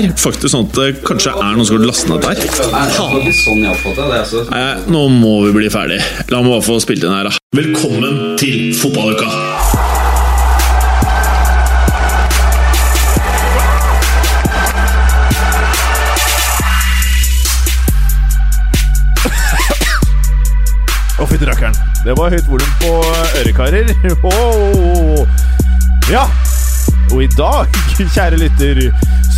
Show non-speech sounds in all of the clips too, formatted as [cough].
er faktisk sånn at det kanskje er noen som har lastet ned dette her. sånn jeg oppfatter det. Nei, nå må vi bli ferdig. La meg bare få spilt inn her, da. Velkommen til fotballuka! Å, fytti rakkeren. Det var høyt volum på ørekarer. [laughs] Oh. Ja. Og i dag, [laughs] kjære lytter,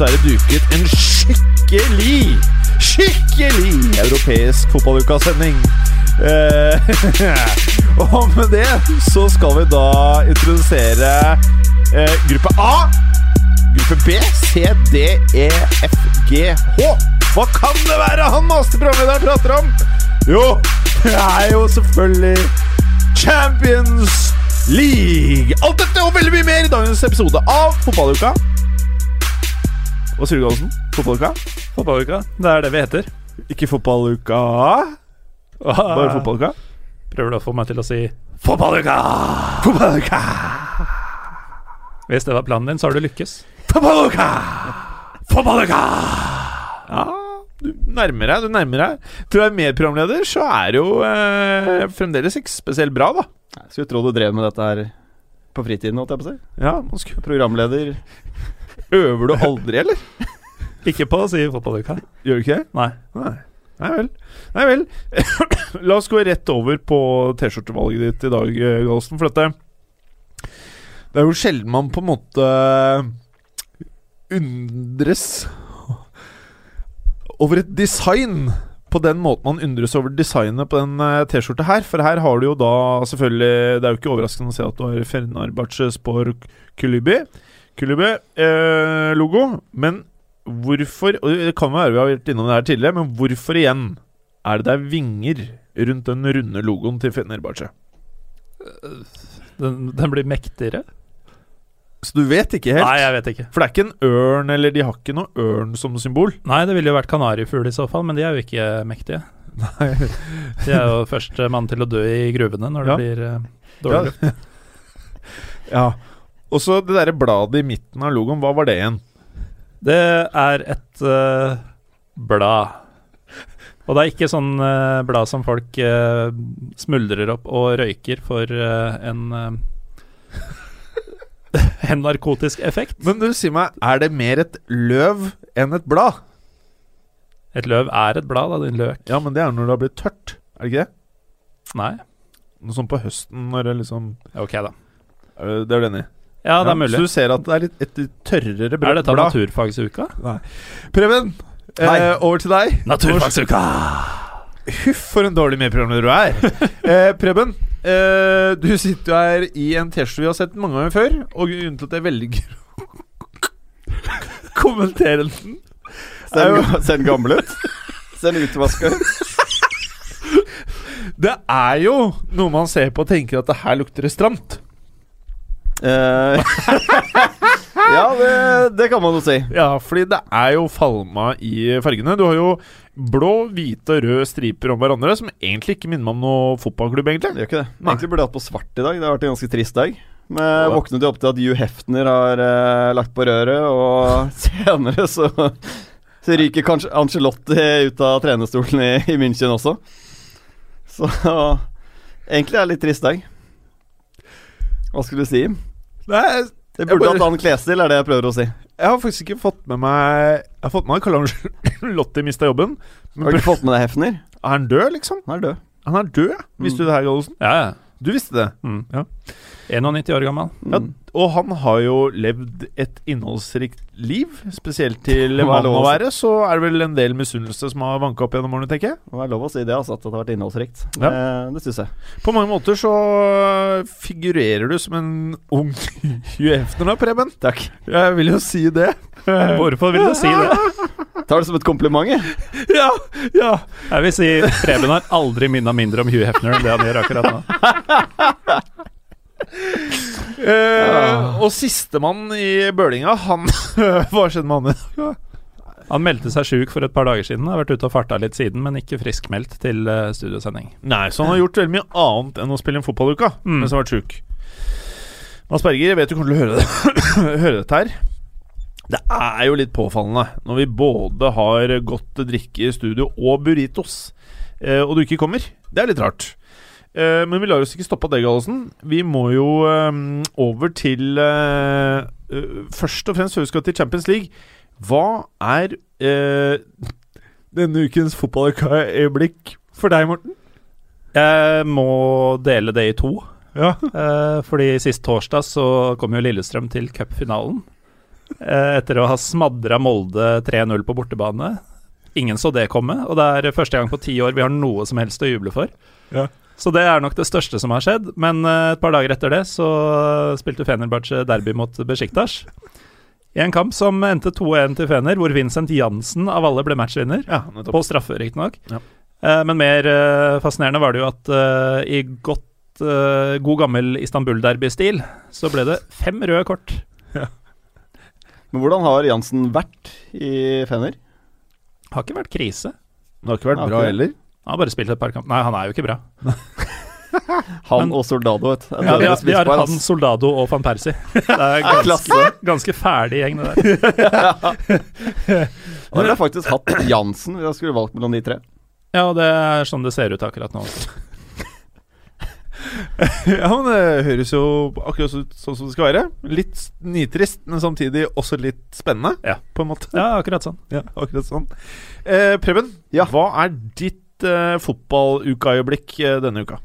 så er det duket en skikkelig, skikkelig europeisk fotballukasending. Eh, [laughs] og med det så skal vi da introdusere eh, gruppe A. Gruppe B, C, D, E, F, G, H. Hva kan det være han masterprogramlederen prater om? Jo, det er jo selvfølgelig Champions League. Alt dette og veldig mye mer i dagens episode av Fotballuka. Hva sier? Fotballuka? Fotballuka. Det er det vi heter. Ikke Fotballuka, bare Fotballuka? Prøver du å få meg til å si Fotballuka! Fotballuka! Hvis det var planen din, så har du lykkes. Fotballuka! Fotballuka! Ja, du nærmer deg, du nærmer deg. Tror å er medprogramleder så er det jo eh, fremdeles ikke spesielt bra, da. Jeg skulle tro du drev med dette her på fritiden. holdt jeg på å si. Ja, man skulle Programleder. Øver du aldri, eller? [laughs] Ikke på å si fotballuka. Gjør du ikke det? Nei. Nei. Nei vel. Nei vel. [coughs] La oss gå rett over på T-skjortevalget ditt i dag, Galsen. For dette Det er jo sjelden man på en måte undres over et design på den måten man undres over designet på den eh, T-skjorta her. For her har du jo da selvfølgelig Det er jo ikke overraskende å se at du har Fenerbahçe Spor Kulubi. Kulubi-logo. men hvorfor Og det kan være vi har vært innom det her tidligere, men hvorfor igjen er det der vinger rundt den runde logoen til Fenerbahçe? Den, den blir mektigere? Så du vet ikke helt? Nei, jeg vet ikke. For det er ikke en ørn, eller de har ikke noe ørn som symbol? Nei, det ville jo vært kanarifugl i så fall, men de er jo ikke mektige. Nei. De er jo [laughs] første mann til å dø i gruvene når det Ja. blir uh, dårlig luft. [laughs] Ja. Og så det derre bladet i midten av logoen, hva var det igjen? Det er et uh, blad. Og det er ikke sånn uh, blad som folk uh, smuldrer opp og røyker for en [laughs] En narkotisk effekt. Men du, si meg, er det mer et løv enn et blad? Et løv er et blad, da, din løk. Ja, men det er når det har blitt tørt, er det ikke det? Nei? Noe sånn på høsten når det liksom Ok, da. Det er du enig i? Ja, det er mulig. Så du ser at det er litt, et tørrere bra- Er dette naturfagsuka? Nei. Preben, eh, over til deg. Naturfagsuka! Huff, for en dårlig medprogramleder du er. [laughs] eh, Preben, eh, du sitter jo her i en T-skjorte vi har sett mange ganger før, og grunnen til at jeg velger å [laughs] kommentere den, ser den gammel ut? Ser den utvaska ut? [laughs] Det er jo noe man ser på og tenker at det her lukter det stramt. Eh, [laughs] ja, det, det kan man jo si. Ja, fordi det er jo falma i fargene. Du har jo blå, hvite og røde striper om hverandre, som egentlig ikke minner meg om noe fotballklubb, egentlig. Det gjør ikke det. Nei. Egentlig burde jeg hatt på svart i dag. Det har vært en ganske trist dag. Men jeg våknet jo opp til at Hugh Hefner har uh, lagt på røret, og [laughs] senere så, så ryker kanskje Angelotti ut av trenerstolen i, i München også. Så [laughs] egentlig er det litt trist dag. Hva skulle du si? Nei, Det burde bare- hatt annen klesstil, er det jeg prøver å si. jeg har faktisk ikke fått med meg Jeg har fått med meg at Karl Angelotti [laughs] mista jobben. Har du ikke fått med deg Hefner? Er han død, liksom? Han er død. Han er død, visste du det her, Gallosen? Ja, ja. Du visste det? Mm. Ja. 91 år gammel. Ja, og han har jo levd et innholdsrikt liv. Spesielt til [laughs] Hva han må være, så er det vel en del misunnelse som har vanka opp gjennom årene, tenker jeg. Det er lov å si det, altså, at det har vært innholdsrikt. Ja. Det, det syns jeg. På mange måter så figurerer du som en ung [laughs] UF-er nå, Preben. Takk. Jeg vil jo si det. [laughs] Hvorfor vil du si det? Tar det som et kompliment, jeg. [laughs] Ja, ja. Jeg vil si Preben har aldri minna mindre om Hugh Hefner enn det han gjør akkurat nå. [laughs] Eh, og sistemann i bølinga, han Hva skjedde med han? i dag? Han meldte seg sjuk for et par dager siden. Har vært ute og farta litt siden, men ikke friskmeldt til eh, studiosending. Nei, så han har gjort veldig mye annet enn å spille en fotballuke Mm. mens han har vært sjuk. Mads Berger, jeg vet du kommer til å høre, det, [coughs] høre dette her. Det er jo litt påfallende når vi både har godt drikke i studio og burritos, eh, og du ikke kommer. Det er litt rart. Eh, men vi lar oss ikke stoppe av det, Gallosen. Vi må jo eh, over til eh, eh, Først og fremst før vi skal til Champions League. Hva er eh, denne ukens fotballøyeblikk for deg, Morten? Jeg må dele det i to. Ja. Eh, fordi sist torsdag så kom jo Lillestrøm til cupfinalen. Eh, etter å ha smadra Molde 3-0 på bortebane. Ingen så det komme, og det er første gang på ti år vi har noe som helst å juble for. Ja. Så det er nok det største som har skjedd. Men eh, et par dager etter det så spilte Fenerbahçe derby mot Besjiktas. I en kamp som endte 2-1 til Fener, hvor Vincent Jansen av alle ble matchvinner. Ja. På straffe, riktignok. Ja. Eh, men mer fascinerende var det jo at i godt god gammel Istanbul-derby-stil så ble det fem røde kort. Men hvordan har Jansen vært i Fener? Har ikke vært krise. Det har ikke vært Ja, bra heller. Han har bare spilt et par kamper. Nei, han er jo ikke bra. [laughs] Han Men- og Soldado, vet du. Ja, vi, har, vi har han, ass. Soldado og van Persie. [laughs] Det er ganske, ganske ferdig gjeng, det [laughs] der. Da ville jeg faktisk hatt Jansen hvis jeg skulle valgt mellom de tre. Ja, og det er sånn det ser ut akkurat nå. også. [laughs] Ja, men Det høres jo akkurat så- sånn som det skal være. Litt nitrist, men samtidig også litt spennende, Ja. på en måte. Ja, akkurat sånn. Ja, akkurat sånn. Eh, Preben, Ja. hva er ditt eh, fotballukaøyeblikk eh, denne uka?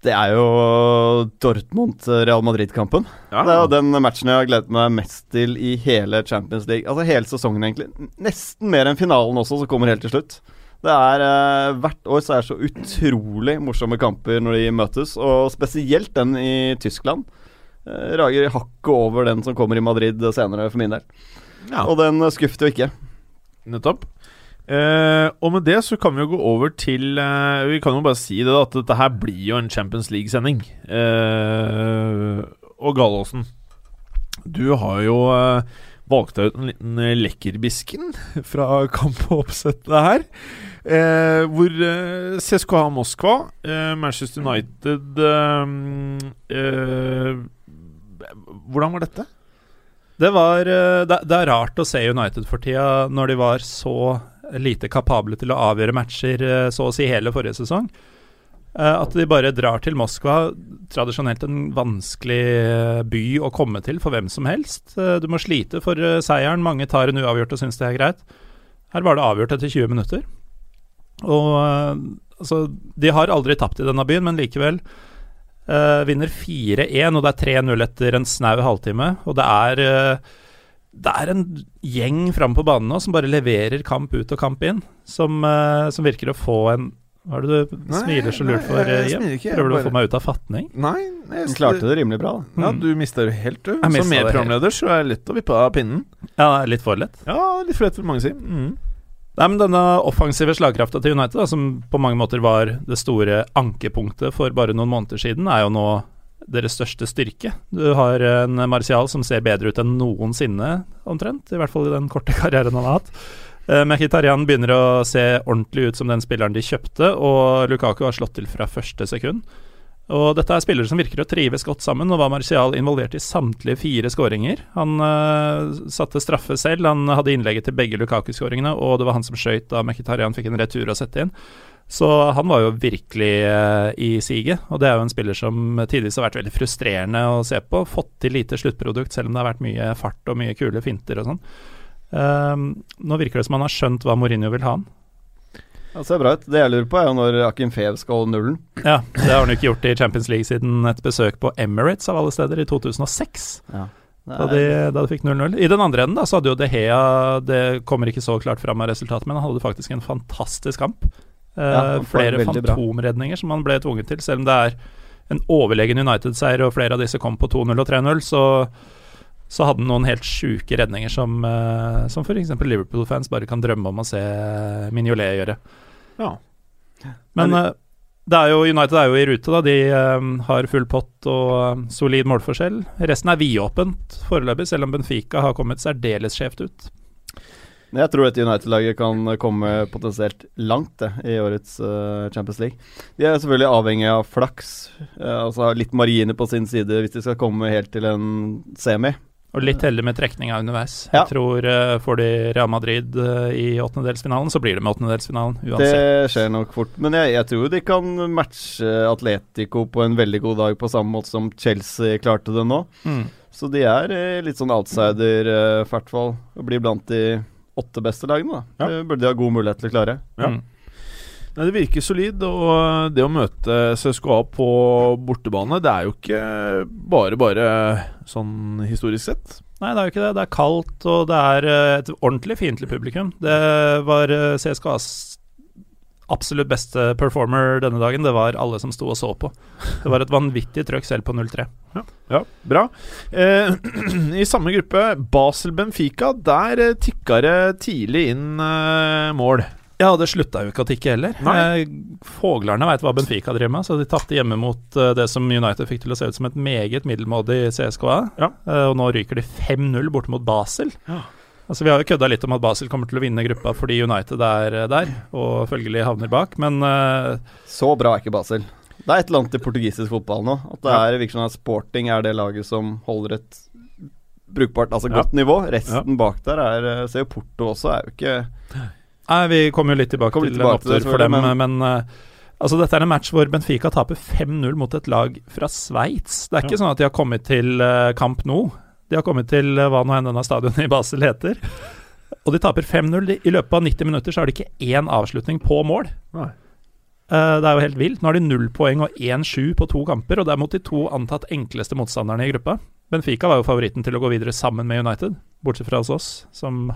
Det er jo Dortmund-Real Madrid-kampen. Ja, Det er jo den matchen jeg har gledet meg mest til i hele Champions League. Altså hele sesongen, egentlig. Nesten mer enn finalen også, som kommer helt til slutt. Det er eh, Hvert år så er det så utrolig morsomme kamper når de møtes, og spesielt den i Tyskland. Eh, rager hakket over den som kommer i Madrid senere, for min del. Ja, Og den eh, skuffet jo ikke. nettopp. Eh, og med det så kan vi jo gå over til eh, Vi kan jo bare si det da at dette her blir jo en Champions League-sending. Eh, og Galåsen, du har jo eh, valgt deg ut en liten lekkerbisken fra kampoppsettet her. Eh, hvor eh, CSKA Moskva, eh, Manchester United eh, eh, Hvordan var dette? Det, var, eh, det, det er rart å se United for tida, når de var så lite kapable til å avgjøre matcher eh, så å si hele forrige sesong. Eh, At de bare drar til Moskva, tradisjonelt en vanskelig by å komme til for hvem som helst. Du må slite for seieren, mange tar en uavgjort og syns det er greit. Her var det avgjort etter 20 minutter. Og eh, altså, de har aldri tapt i denne byen, men likevel uh, vinner 4-1, og det er 3-0 etter en snau halvtime. Og det er uh, det er en gjeng framme på banen nå som bare leverer kamp ut og kamp inn. Som, uh, som virker å få en Hva er det du Nei, smiler så lurt for, jeg Prøver du å få meg ut av fatning? Nei, jeg klarte det rimelig bra. da. Ja, du mista det helt, du. Som medprogramleder så er det lett å vippe av pinnen. Ja, litt for lett. Ja, litt for lett vil mange si. Mm. Nei, men Denne offensive slagkrafta til United, da, som på mange måter var det store ankepunktet for bare noen måneder siden, er jo nå deres største styrke. Du har en Martial som ser bedre ut enn noensinne, omtrent. I hvert fall i den korte [laughs] karrieren han har hatt. Eh, begynner å se ordentlig ut som den spilleren de kjøpte, og Lukaku har slått til fra første sekund. Og dette er spillere som virker å trives godt sammen. Nå var Martial involvert i samtlige fire skåringer. Han uh, satte straffe selv, han hadde innlegget til begge Lukaku-skåringene, og det var han som skøyt da Mkhitarian fikk en retur å sette inn. Så han var jo virkelig uh, i siget, og det er jo en spiller som tidvis har vært veldig frustrerende å se på. Fått til lite sluttprodukt, selv om det har vært mye fart og mye kule finter og sånn. Uh, nå virker det som han har skjønt hva Mourinho vil ha han. Det ser bra ut. Det jeg lurer på, er jo når Akim Fev skal holde nullen. Ja, det har han jo ikke gjort i Champions League siden et besøk på Emirates av alle steder i 2006. Ja. Da de, da de fikk 0-0. I den andre enden da, så hadde jo De Hea Det kommer ikke så klart fram av resultatet, men han hadde faktisk en fantastisk kamp. Eh, Ja, flere fantomredninger som han ble tvunget til, selv om det er en overlegen United-seier og flere av disse kom på 2-0 og 3-0, så så hadde han noen helt sjuke redninger som, eh, som f.eks. Liverpool-fans bare kan drømme om å se Mignolet gjøre. Ja. Men uh, det er jo, United er jo i rute, da. De uh, har full pott og solid målforskjell. Resten er vidåpent foreløpig, selv om Benfica har kommet særdeles skjevt ut. Jeg tror dette United-laget kan komme potensielt langt det, i årets Champions League. De er selvfølgelig avhengig av flaks, altså litt marginer på sin side hvis de skal komme helt til en semi. Og litt heldig med trekninga underveis. Ja. Jeg tror uh, får de Real Madrid uh, i åttendedelsfinalen, så blir det med åttendedelsfinalen uansett. Det skjer nok fort. Men jeg, jeg, tror de kan matche Atletico på en veldig god dag, på samme måte som Chelsea klarte det nå. Mm. Så de er uh, litt sånn outsider, i hvert fall. Og blir blant de åtte beste lagene, da. Ja. Det burde de ha god mulighet til å klare. Ja. Mm. Nei, Det virker solid, og det å møte CSKA på bortebane, det er jo ikke bare bare sånn historisk sett. Nei, det er jo ikke det. Det er kaldt, og det er uh, et ordentlig fiendtlig publikum. Det var uh, CSKAs absolutt beste performer denne dagen. Det var alle som sto og så på. Det var et vanvittig trøkk selv på 0-3. Ja, bra. Eh, [clears throat] I samme gruppe, Basel-Benfica, der eh, tikka det tidlig inn eh, mål. Ja, det slutta jo ikke å tikke heller. Nei. Foglerne veit hva Benfica driver med, så de tapte hjemme mot eh, det som United fikk til å se ut som et meget middelmådig CSKA. Ja. Eh, og nå ryker de 5-0 borte mot Basel. Ja. Altså Vi har jo kødda litt om at Basel kommer til å vinne gruppa fordi United er eh, der, og følgelig havner bak, men uh, Så bra er ikke Basel. Det er et eller annet i portugisisk fotball nå. At det er, virker som at Sporting er det laget som holder et brukbart, altså Ja. godt nivå. Resten bak der er eh, Ser jo Porto også, er jo ikke Nei, vi kommer jo litt tilbake Kommer til tilbake opptur for dem, men, men, eh, altså dette er en match hvor Benfica taper 5-0 mot et lag fra Sveits. Det er ikke Ja. sånn at de har kommet til eh, Camp Nou. De har kommet til eh, hva nå enn denne stadionet i Basel heter. Og de taper 5-0. I løpet av 90 minutter så har de ikke én avslutning på mål. Nei. Uh, det er jo helt vilt. Nå har de null poeng og 1-7 på to kamper, og det er mot de to antatt enkleste motstanderne i gruppa. Benfica var jo favoritten til å gå videre sammen med United, bortsett fra hos oss, som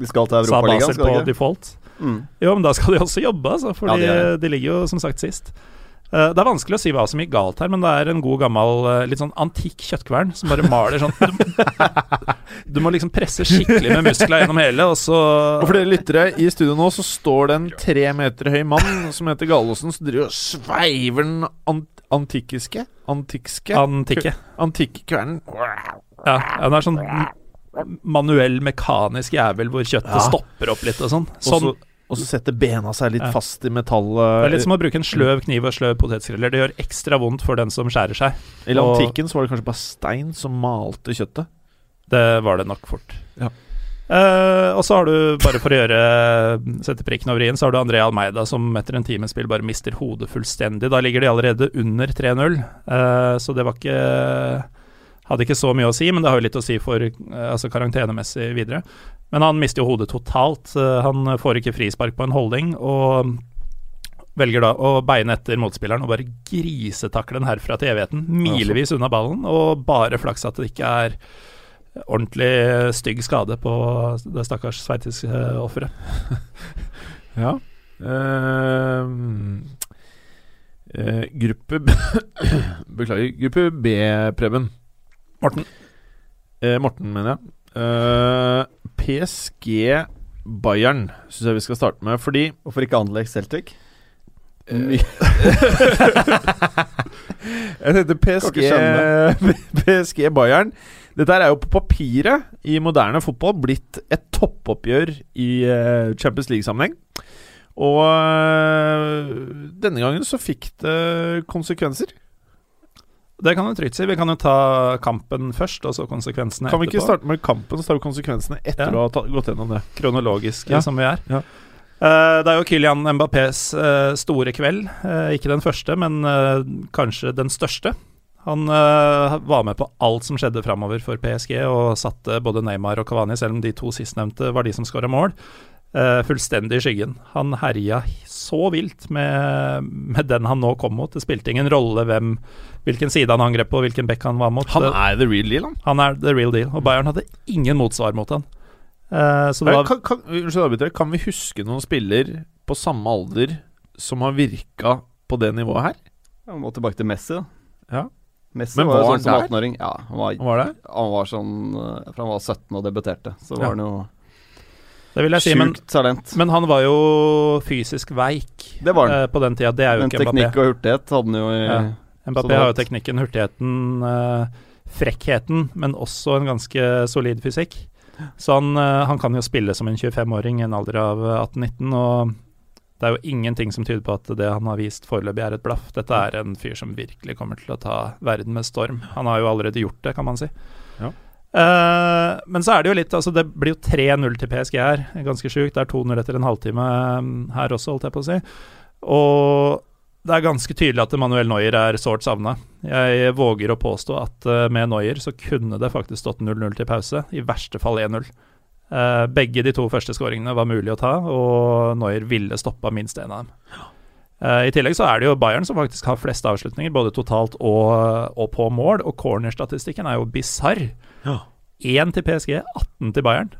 De skal til Europaligaen, skal på de ikke? default. Mm. Jo, men da skal de også jobbe, altså, for Ja, de, de er ligger jo som sagt sist. Uh, det er vanskelig å si hva som gikk galt her, men det er en god gammel, uh, litt sånn antikk kjøttkvern som bare maler sånn Du, [laughs] du må liksom presse skikkelig med muskler gjennom hele, og så Og for dere lyttere, i studio nå så står det en tre meter høy mann som heter Gallosen, som driver og sveiver den ant antikkiske Antikske? Antikke. Antikkekvernen. Ja, den er sånn manuell, mekanisk jævel hvor kjøttet Ja. stopper opp litt og sånn. Sånn så- Og så setter bena seg litt Ja. fast i metallet. Det er litt som å bruke en sløv kniv og sløv potetskreller. Det gjør ekstra vondt for den som skjærer seg. I antikken så var det kanskje bare stein som malte kjøttet. Det var det nok fort. Ja. Uh, og så har du, bare for å gjøre sette prikken over i-en, så har du André Almeida som etter en times spill bare mister hodet fullstendig. Da ligger de allerede under 3-0, uh, så det var ikke Hadde ikke så mye å si, men det har jo litt å si for eh, altså karantenemessig videre. Men han mister jo hodet totalt. Eh, han får ikke frispark på en holding, og velger da å beine etter motspilleren og bare grisetakle den herfra til evigheten. Milevis unna ballen, og bare flaks at det ikke er ordentlig stygg skade på det stakkars sveitsiske offeret. [laughs] Ja. Uh, uh, gruppe B [coughs] Beklager. Gruppe B, Preben. Morten. Eh, Morten, mener jeg. Eh, PSG Bayern syns jeg vi skal starte med, fordi Hvorfor ikke Anderlecht Celtic? Eh, [laughs] Jeg tenkte PSG, [laughs] PSG Bayern. Dette er jo på papiret i moderne fotball blitt et toppoppgjør i eh, Champions League-sammenheng. Og eh, denne gangen så fikk det konsekvenser. Det kan du trygt si. Vi kan jo ta kampen først, og så konsekvensene etterpå. Kan vi ikke etterpå. starte med kampen, så tar vi konsekvensene etter Ja. å ha gått gjennom det? Kronologiske Ja. som vi er. Ja. Uh, det er jo Kylian Mbappés uh, store kveld. Uh, ikke den første, men kanskje den største. Han var med på alt som skjedde framover for PSG, og satte både Neymar og Cavani, selv om de to sistnevnte var de som skåra mål, eh, fullstendig i skyggen. Han herja så vilt med, med den han nå kom mot. Det spilte ingen rolle hvem, hvilken side han angrep på, hvilken bekk han var mot. Han er the real deal, han. han er the real deal, og Bayern hadde ingen motsvar mot han. Uh, så det var kan, kan, kan vi huske noen spiller på samme alder som har virka på det nivået her? Vi må tilbake til Messi, da. Messi Men var var sånn som der? 18-åring. Ja, han var, Han var det? han var sånn eh, Fra han var 17 og debuterte, så var Ja. han jo Det vil jeg si, men, talent. men han var jo fysisk veik Det var han. eh, på den tida. Det er jo Men ikke teknikk Mbappé. og hurtighet hadde han jo i Ja. Mbappé har jo teknikken, hurtigheten, eh, frekkheten, men også en ganske solid fysikk. Så han, eh, han kan jo spille som en 25-åring i en alder av eh, 18-19, og det er jo ingenting som tyder på at det han har vist foreløpig er et blaff. Dette er en fyr som virkelig kommer til å ta verden med storm. Han har jo allerede gjort det, kan man si. Ja. Eh, men så er det jo litt Altså, det blir jo 3-0 til PSG her. Ganske sjukt. Det er 2-0 etter en halvtime eh, her også, holdt jeg på å si. Og det er ganske tydelig at Manuel Neuer er sårt savna. Jeg våger å påstå at eh, med Neuer så kunne det faktisk stått 0-0 til pause, i verste fall 1-0. Uh, begge de to første skåringene var mulig å ta, og Neuer ville stoppa minst én av dem. Uh, I tillegg så er det jo Bayern som faktisk har flest avslutninger, både totalt og, og på mål, og cornerstatistikken er jo bisarr. Ja. Til PSG, 18 til Bayern.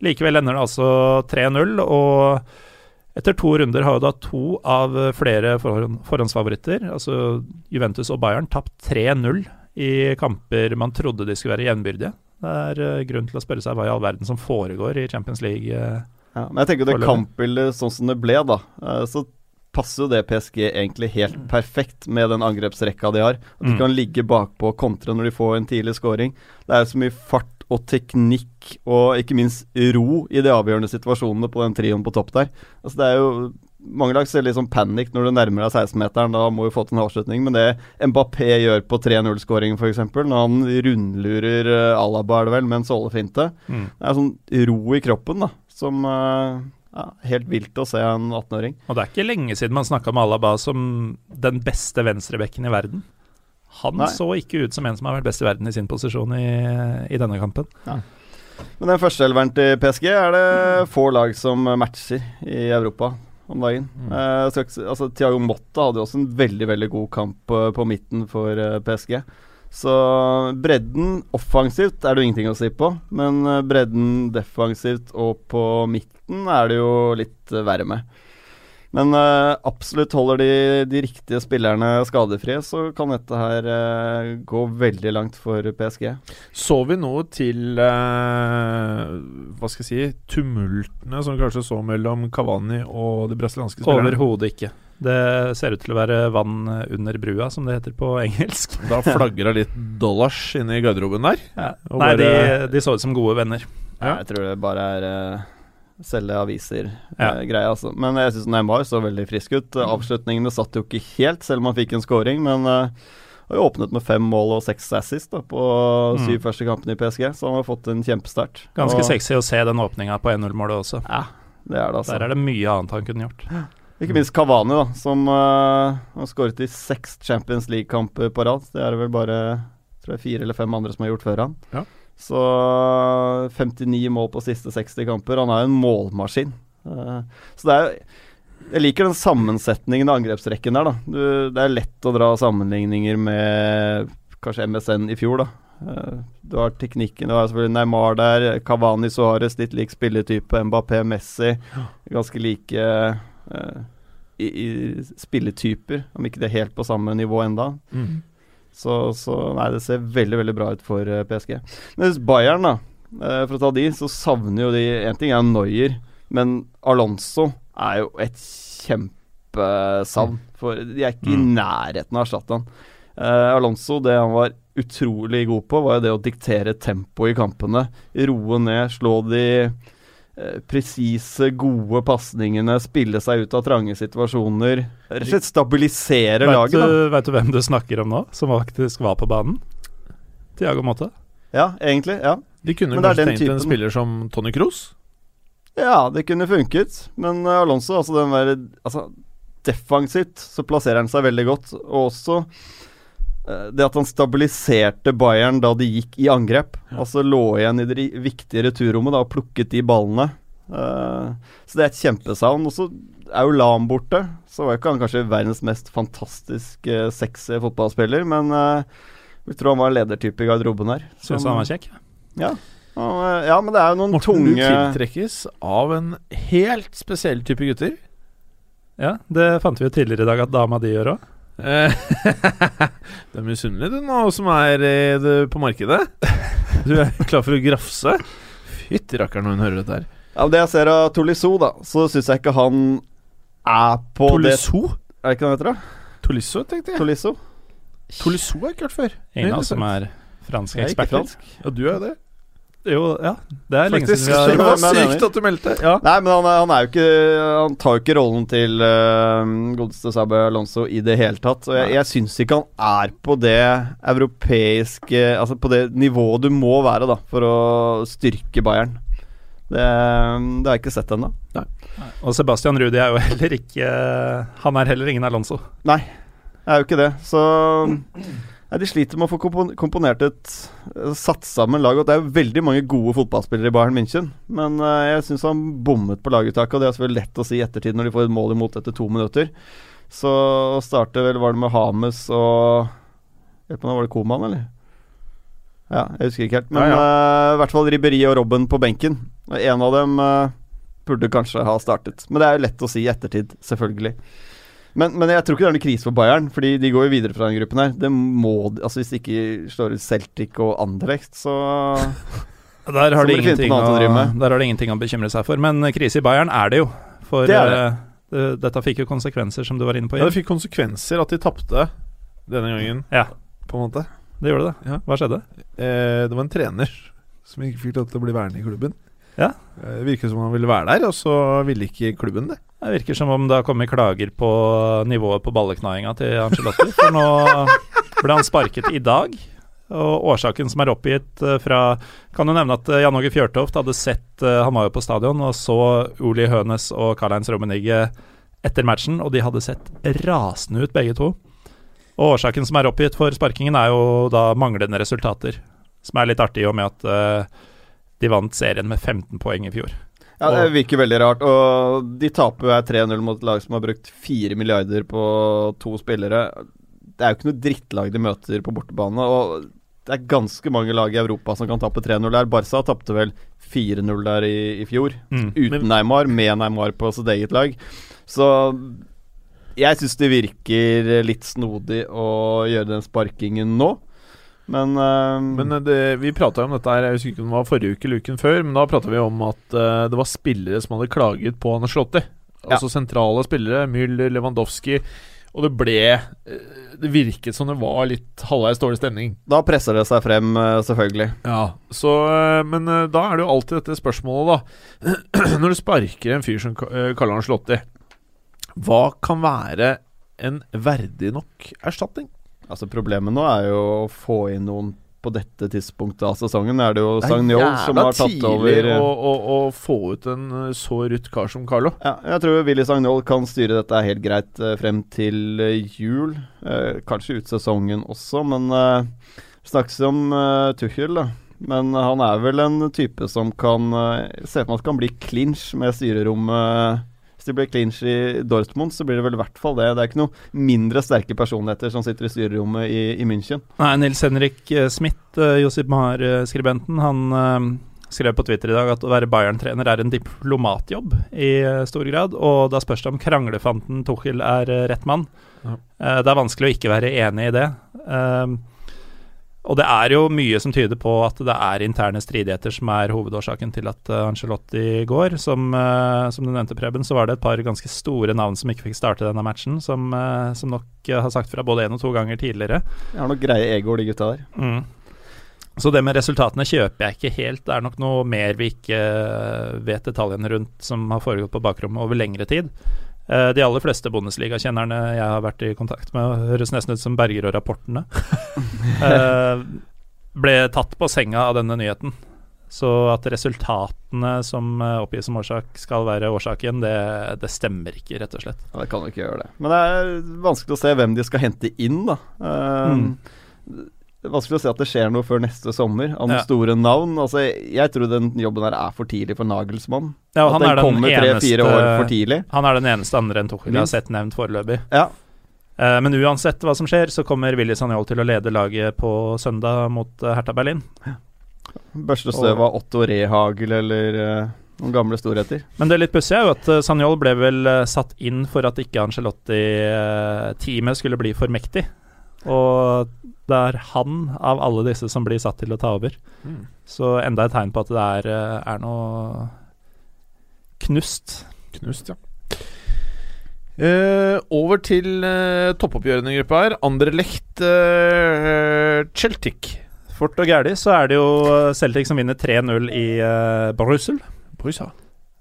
Likevel ender det altså 3-0, og etter to runder har jo da to av flere forhånd, forhåndsfavoritter, altså Juventus og Bayern, tapt 3-0 i kamper man trodde de skulle være jevnbyrdige. Det er eh, grunn til å spørre seg hva i all verden som foregår i Champions League. eh. Ja, men jeg tenker det kampbildet sånn som det ble, da, eh, så passer jo det PSG egentlig helt perfekt med den angrepsrekka de har. At de Mm. kan ligge bakpå og kontre når de får en tidlig scoring. Det er jo så mye fart og teknikk og ikke minst ro i de avgjørende situasjonene på den trioen på topp der. Altså det er jo mange lag ser litt sånn panikk når du nærmer deg 16-meteren. Da må du få til en avslutning. Men det Mbappé gjør på 3-0-skåringen, f.eks., når han rundlurer uh, Alaba, er det vel, med en sålefinte Mm. Det er sånn ro i kroppen, da, som eh, ja, Helt vilt å se en 18-åring. Og det er ikke lenge siden man snakka med Alaba som den beste venstrebekken i verden. Han Nei. så ikke ut som en som har vært best i verden i sin posisjon i, i denne kampen. Men den første elveren til PSG er det få lag som matcher i Europa om dagen. Mm. Eh, altså, Thiago Motta hadde jo også en veldig veldig god kamp på, på midten for eh, PSG. Så bredden offensivt er det jo ingenting å si på, men eh, bredden defensivt og på midten er det jo litt eh, verre med. Men uh, absolutt holder de de riktige spillerne skadefrie, så kan dette her uh, gå veldig langt for PSG. Så vi noe til uh, Hva skal jeg si tumultene som kanskje så mellom Kavani og de brasilianske spillerne? Overhodet ikke. Det ser ut til å være vann under brua, som det heter på engelsk. Da flagra litt dollars inne i garderoben der. Ja. Nei, de, bare- de så ut som gode venner. Ja. Jeg tror det bare er selge Ja. aviser-greie, altså. Men jeg syns Neymar så veldig frisk ut. Uh, Avslutningene satt jo ikke helt, selv om han fikk en scoring. Men uh, har jo åpnet med fem mål og seks assist da, på Mm. syv første kampene i PSG, så han har fått en kjempestart. Ganske Og- sexy å se den åpninga på 1-0-målet også. Ja, det er det, altså. Der er det mye annet han kunne gjort. Ikke minst Kavani, da, som uh, har skåret i seks Champions League-kamper på rad. Det er det vel bare tror jeg, fire eller fem andre som har gjort før han. Ja. Så 59 mål på siste 60 kamper. Han er jo en målmaskin. Uh, så det er Jeg liker den sammensetningen av angrepsrekken der, da. Du, det er lett å dra sammenligninger med kanskje MSN i fjor, da. Uh, du har teknikken, du har selvfølgelig Neymar der, Kavani Suárez, litt lik spilletype, Mbappé, Messi. Ganske like uh, i, i spilletyper, om ikke det er helt på samme nivå enda. Mm. Så, så nei, det ser veldig veldig bra ut for eh, PSG. Men hvis Bayern, da, eh, for å ta de, så savner jo de En ting er Noyer, men Alonso er jo et kjempesavn. For de er ikke i Mm. nærheten av å erstatte han. Uh, Alonso, det han var utrolig god på, var jo det å diktere tempoet i kampene. Roe ned, slå de presise, gode pasningene, spille seg ut av trange situasjoner. Rett og slett stabilisere Vet laget, da. vet du hvem du snakker om nå, som faktisk var på banen? Tiago Motte. Ja, egentlig. Ja. De kunne Men kanskje tenkt tenkt en spiller som Tony Cruz? Ja, det kunne funket, men eh, Alonso, altså den der Altså, defensivt så plasserer han seg veldig godt, og også eh, det at han stabiliserte Bayern da de gikk i angrep. Altså lå igjen i det viktige returrommet da og plukket de ballene. Uh, så det er et kjempesavn. Og så er jo Lam borte, så var jo ikke han kanskje verdens mest fantastiske sexy fotballspiller, men uh, vi tror han var ledertype i garderoben her. Syns han var kjekk. Ja. Han, eh, ja, men det er jo noen Morten, du tunge tiltrekkes av en helt spesiell type gutter. Ja, det fant vi jo tidligere i dag at dama di gjør òg. Eh, [laughs] du er misunnelig, du nå, som er eh, det, på markedet. Du er klar for å grafse? Fytti rakkeren når hun hører dette her. Av det jeg ser av Tolisso, da, så syns jeg ikke han er på Tolisso? det Er det ikke det han heter, da? Tolisso, tenkte jeg. Tolisso? Tolisso har jeg ikke hørt før. En av oss som er fransk er eksperter. fransk. Ja, du er jo det. Jo, ja. Det er lenge Faktisk. siden vi Det har [laughs] Det var sykt at du meldte. Ja. Nei, men han han er jo ikke Han tar jo ikke rollen til uh, godeste Sabe Alonso i det hele tatt. Og jeg, jeg syns ikke han er på det europeiske Altså på det nivået du må være da for å styrke Bayern. Det, det har jeg ikke sett ennå. Og Sebastian Rudi er jo heller ikke Han er heller ingen Alonso. Nei, jeg er jo ikke det. Så De sliter med å få komponert et satt sammen lag. Og det er veldig mange gode fotballspillere i Bayern München. Men eh, jeg syns han bommet på laguttaket, og det er selvfølgelig lett å si i ettertid når de får et mål imot etter to minutter. Så å starte vel var det med Hames og Hjelp meg, var det Koman, eller? Ja, jeg husker ikke helt. Men Ja, eh, i hvert fall Ribberi og Robben på benken. Og En av dem uh, burde kanskje ha startet. Men det er jo lett å si i ettertid, selvfølgelig. Men, men jeg tror ikke det er noen krise for Bayern, Fordi de går jo videre fra den gruppen her. Det må de- Altså Hvis de ikke slår ut Celtic og Anderlecht, så [laughs] Der har, så de ingenting å der har de ingenting å bekymre seg for. Men krise i Bayern er det jo. For Det er det. Uh, dette fikk jo konsekvenser, som du var inne på. ja, det fikk konsekvenser at de tapte denne gangen, Ja, på en måte. det gjorde det. Ja. Hva skjedde? Eh, det var en trener som ikke fikk lov til å bli værende i klubben. Ja. Eh, Det virker som han ville være der, og så ville ikke klubben det. Det virker som om det har kommet klager på nivået på balleknainga til Angelotti. For nå ble han sparket i dag. Og årsaken som er oppgitt eh, fra Kan jo nevne at eh, Jan Åge Fjørtoft hadde sett eh, Han var jo på stadion og så Oli Hønes og Karl-Heinz Rummenigge etter matchen, og de hadde sett rasende ut, begge to. Og årsaken som er oppgitt for sparkingen, er jo da manglende resultater. Som er litt artig, i og med at eh, de vant serien med 15 poeng i fjor. Ja, det virker veldig rart. Og de taper jo her 3-0 mot et lag som har brukt 4 milliarder på to spillere. Det er jo ikke noe drittlag de møter på bortebane. Og det er ganske mange lag i Europa som kan tape 3-0 der. Barca tapte vel 4-0 der i, i fjor. Mm. Uten Neymar, med Neymar på sitt eget lag. Så jeg syns det virker litt snodig å gjøre den sparkingen nå. Men, uh, Men eh, det, vi prata om dette her, jeg husker ikke om det var forrige uke eller uken før, men da prata vi om at uh, det var spillere som hadde klaget på Anaslotti. Altså sentrale spillere, Müller, Lewandowski. Og det ble eh, Det virket som det var litt halvveis dårlig stemning. da presser det seg frem, selvfølgelig. Ja, så, Men da er det jo alltid dette spørsmålet, da. [clears throat] Når du sparker en fyr som kaller han Slotti, hva kan være en verdig nok erstatning? Altså Problemet nå er jo å få inn noen på dette tidspunktet av sesongen. Er det jo Sagnol som har tatt over å, å, å få ut en eh, så rutt kar som Carlo. ja, Jeg tror Willy Sagnol kan styre dette helt greit eh, frem til eh, jul. Eh, kanskje ut sesongen også, men eh, snakkes om eh, Tuchel, da. Men han er vel en type som kan eh, Se for meg at kan bli clinch med styrerommet. Det blir clinch i Dortmund, så blir det vel i hvert fall det. Det er ikke noe mindre sterke personligheter som sitter i styrerommet i, i München. Nei, Nils Henrik eh, Smith, uh, Josip Mahar-skribenten, han eh, skrev på Twitter i dag at å være Bayern-trener er en diplomatjobb i eh, stor grad, og da spørs det om kranglefanten Tuchel er eh, rett mann. Ja. Eh, det er vanskelig å ikke være enig i det. Eh, og det er jo mye som tyder på at det er interne stridigheter som er hovedårsaken til at uh, Angelotti går. Som, uh, som du nevnte, Preben, så var det et par ganske store navn som ikke fikk starte denne matchen, som, uh, som nok eh, har sagt fra både én og to ganger tidligere. Jeg har nok greie egoer, de gutta der. Mm. Så det med resultatene kjøper jeg ikke helt. Det er nok noe mer vi ikke eh, vet detaljene rundt som har foregått på bakrommet over lengre tid. Eh, De aller fleste Bundesliga-kjennerne jeg har vært i kontakt med, høres nesten ut som Berger og rapportene, [laughs] eh, ble tatt på senga av denne nyheten. Så at resultatene som eh, oppgis som årsak, skal være årsaken, det, det stemmer ikke, rett og slett. Ja, det kan jo ikke gjøre det. Men det er vanskelig å se hvem de skal hente inn, da. Uh, er vanskelig å se at det skjer noe før neste sommer, av noen Ja. store navn. Altså, jeg tror den jobben her er for tidlig for Nagelsmann. Ja, at han den er den kommer tre-fire år for tidlig. Han er den eneste andre enn Tuchel jeg har sett nevnt foreløpig. Ja. Uh, Men uansett hva som skjer, så kommer Willy Sagnol til å lede laget på søndag mot eh, Hertha Berlin. Børste støv av Otto Rehagel eller uh Noen gamle storheter. Men det litt pussige er jo at uh, Sanjol ble vel uh, satt inn for at ikke Angelotti-teamet skulle bli for mektig. Og det er han av alle disse som blir satt til å ta over. Mm. Så enda et tegn på at det er, uh, er noe knust. Knust, ja. Uh, over til uh, toppoppgjørene i gruppa her. Anderlecht uh, Celtic. Fort og gæli så er det jo Celtic som vinner 3-0 i uh, Brussel. Brusa.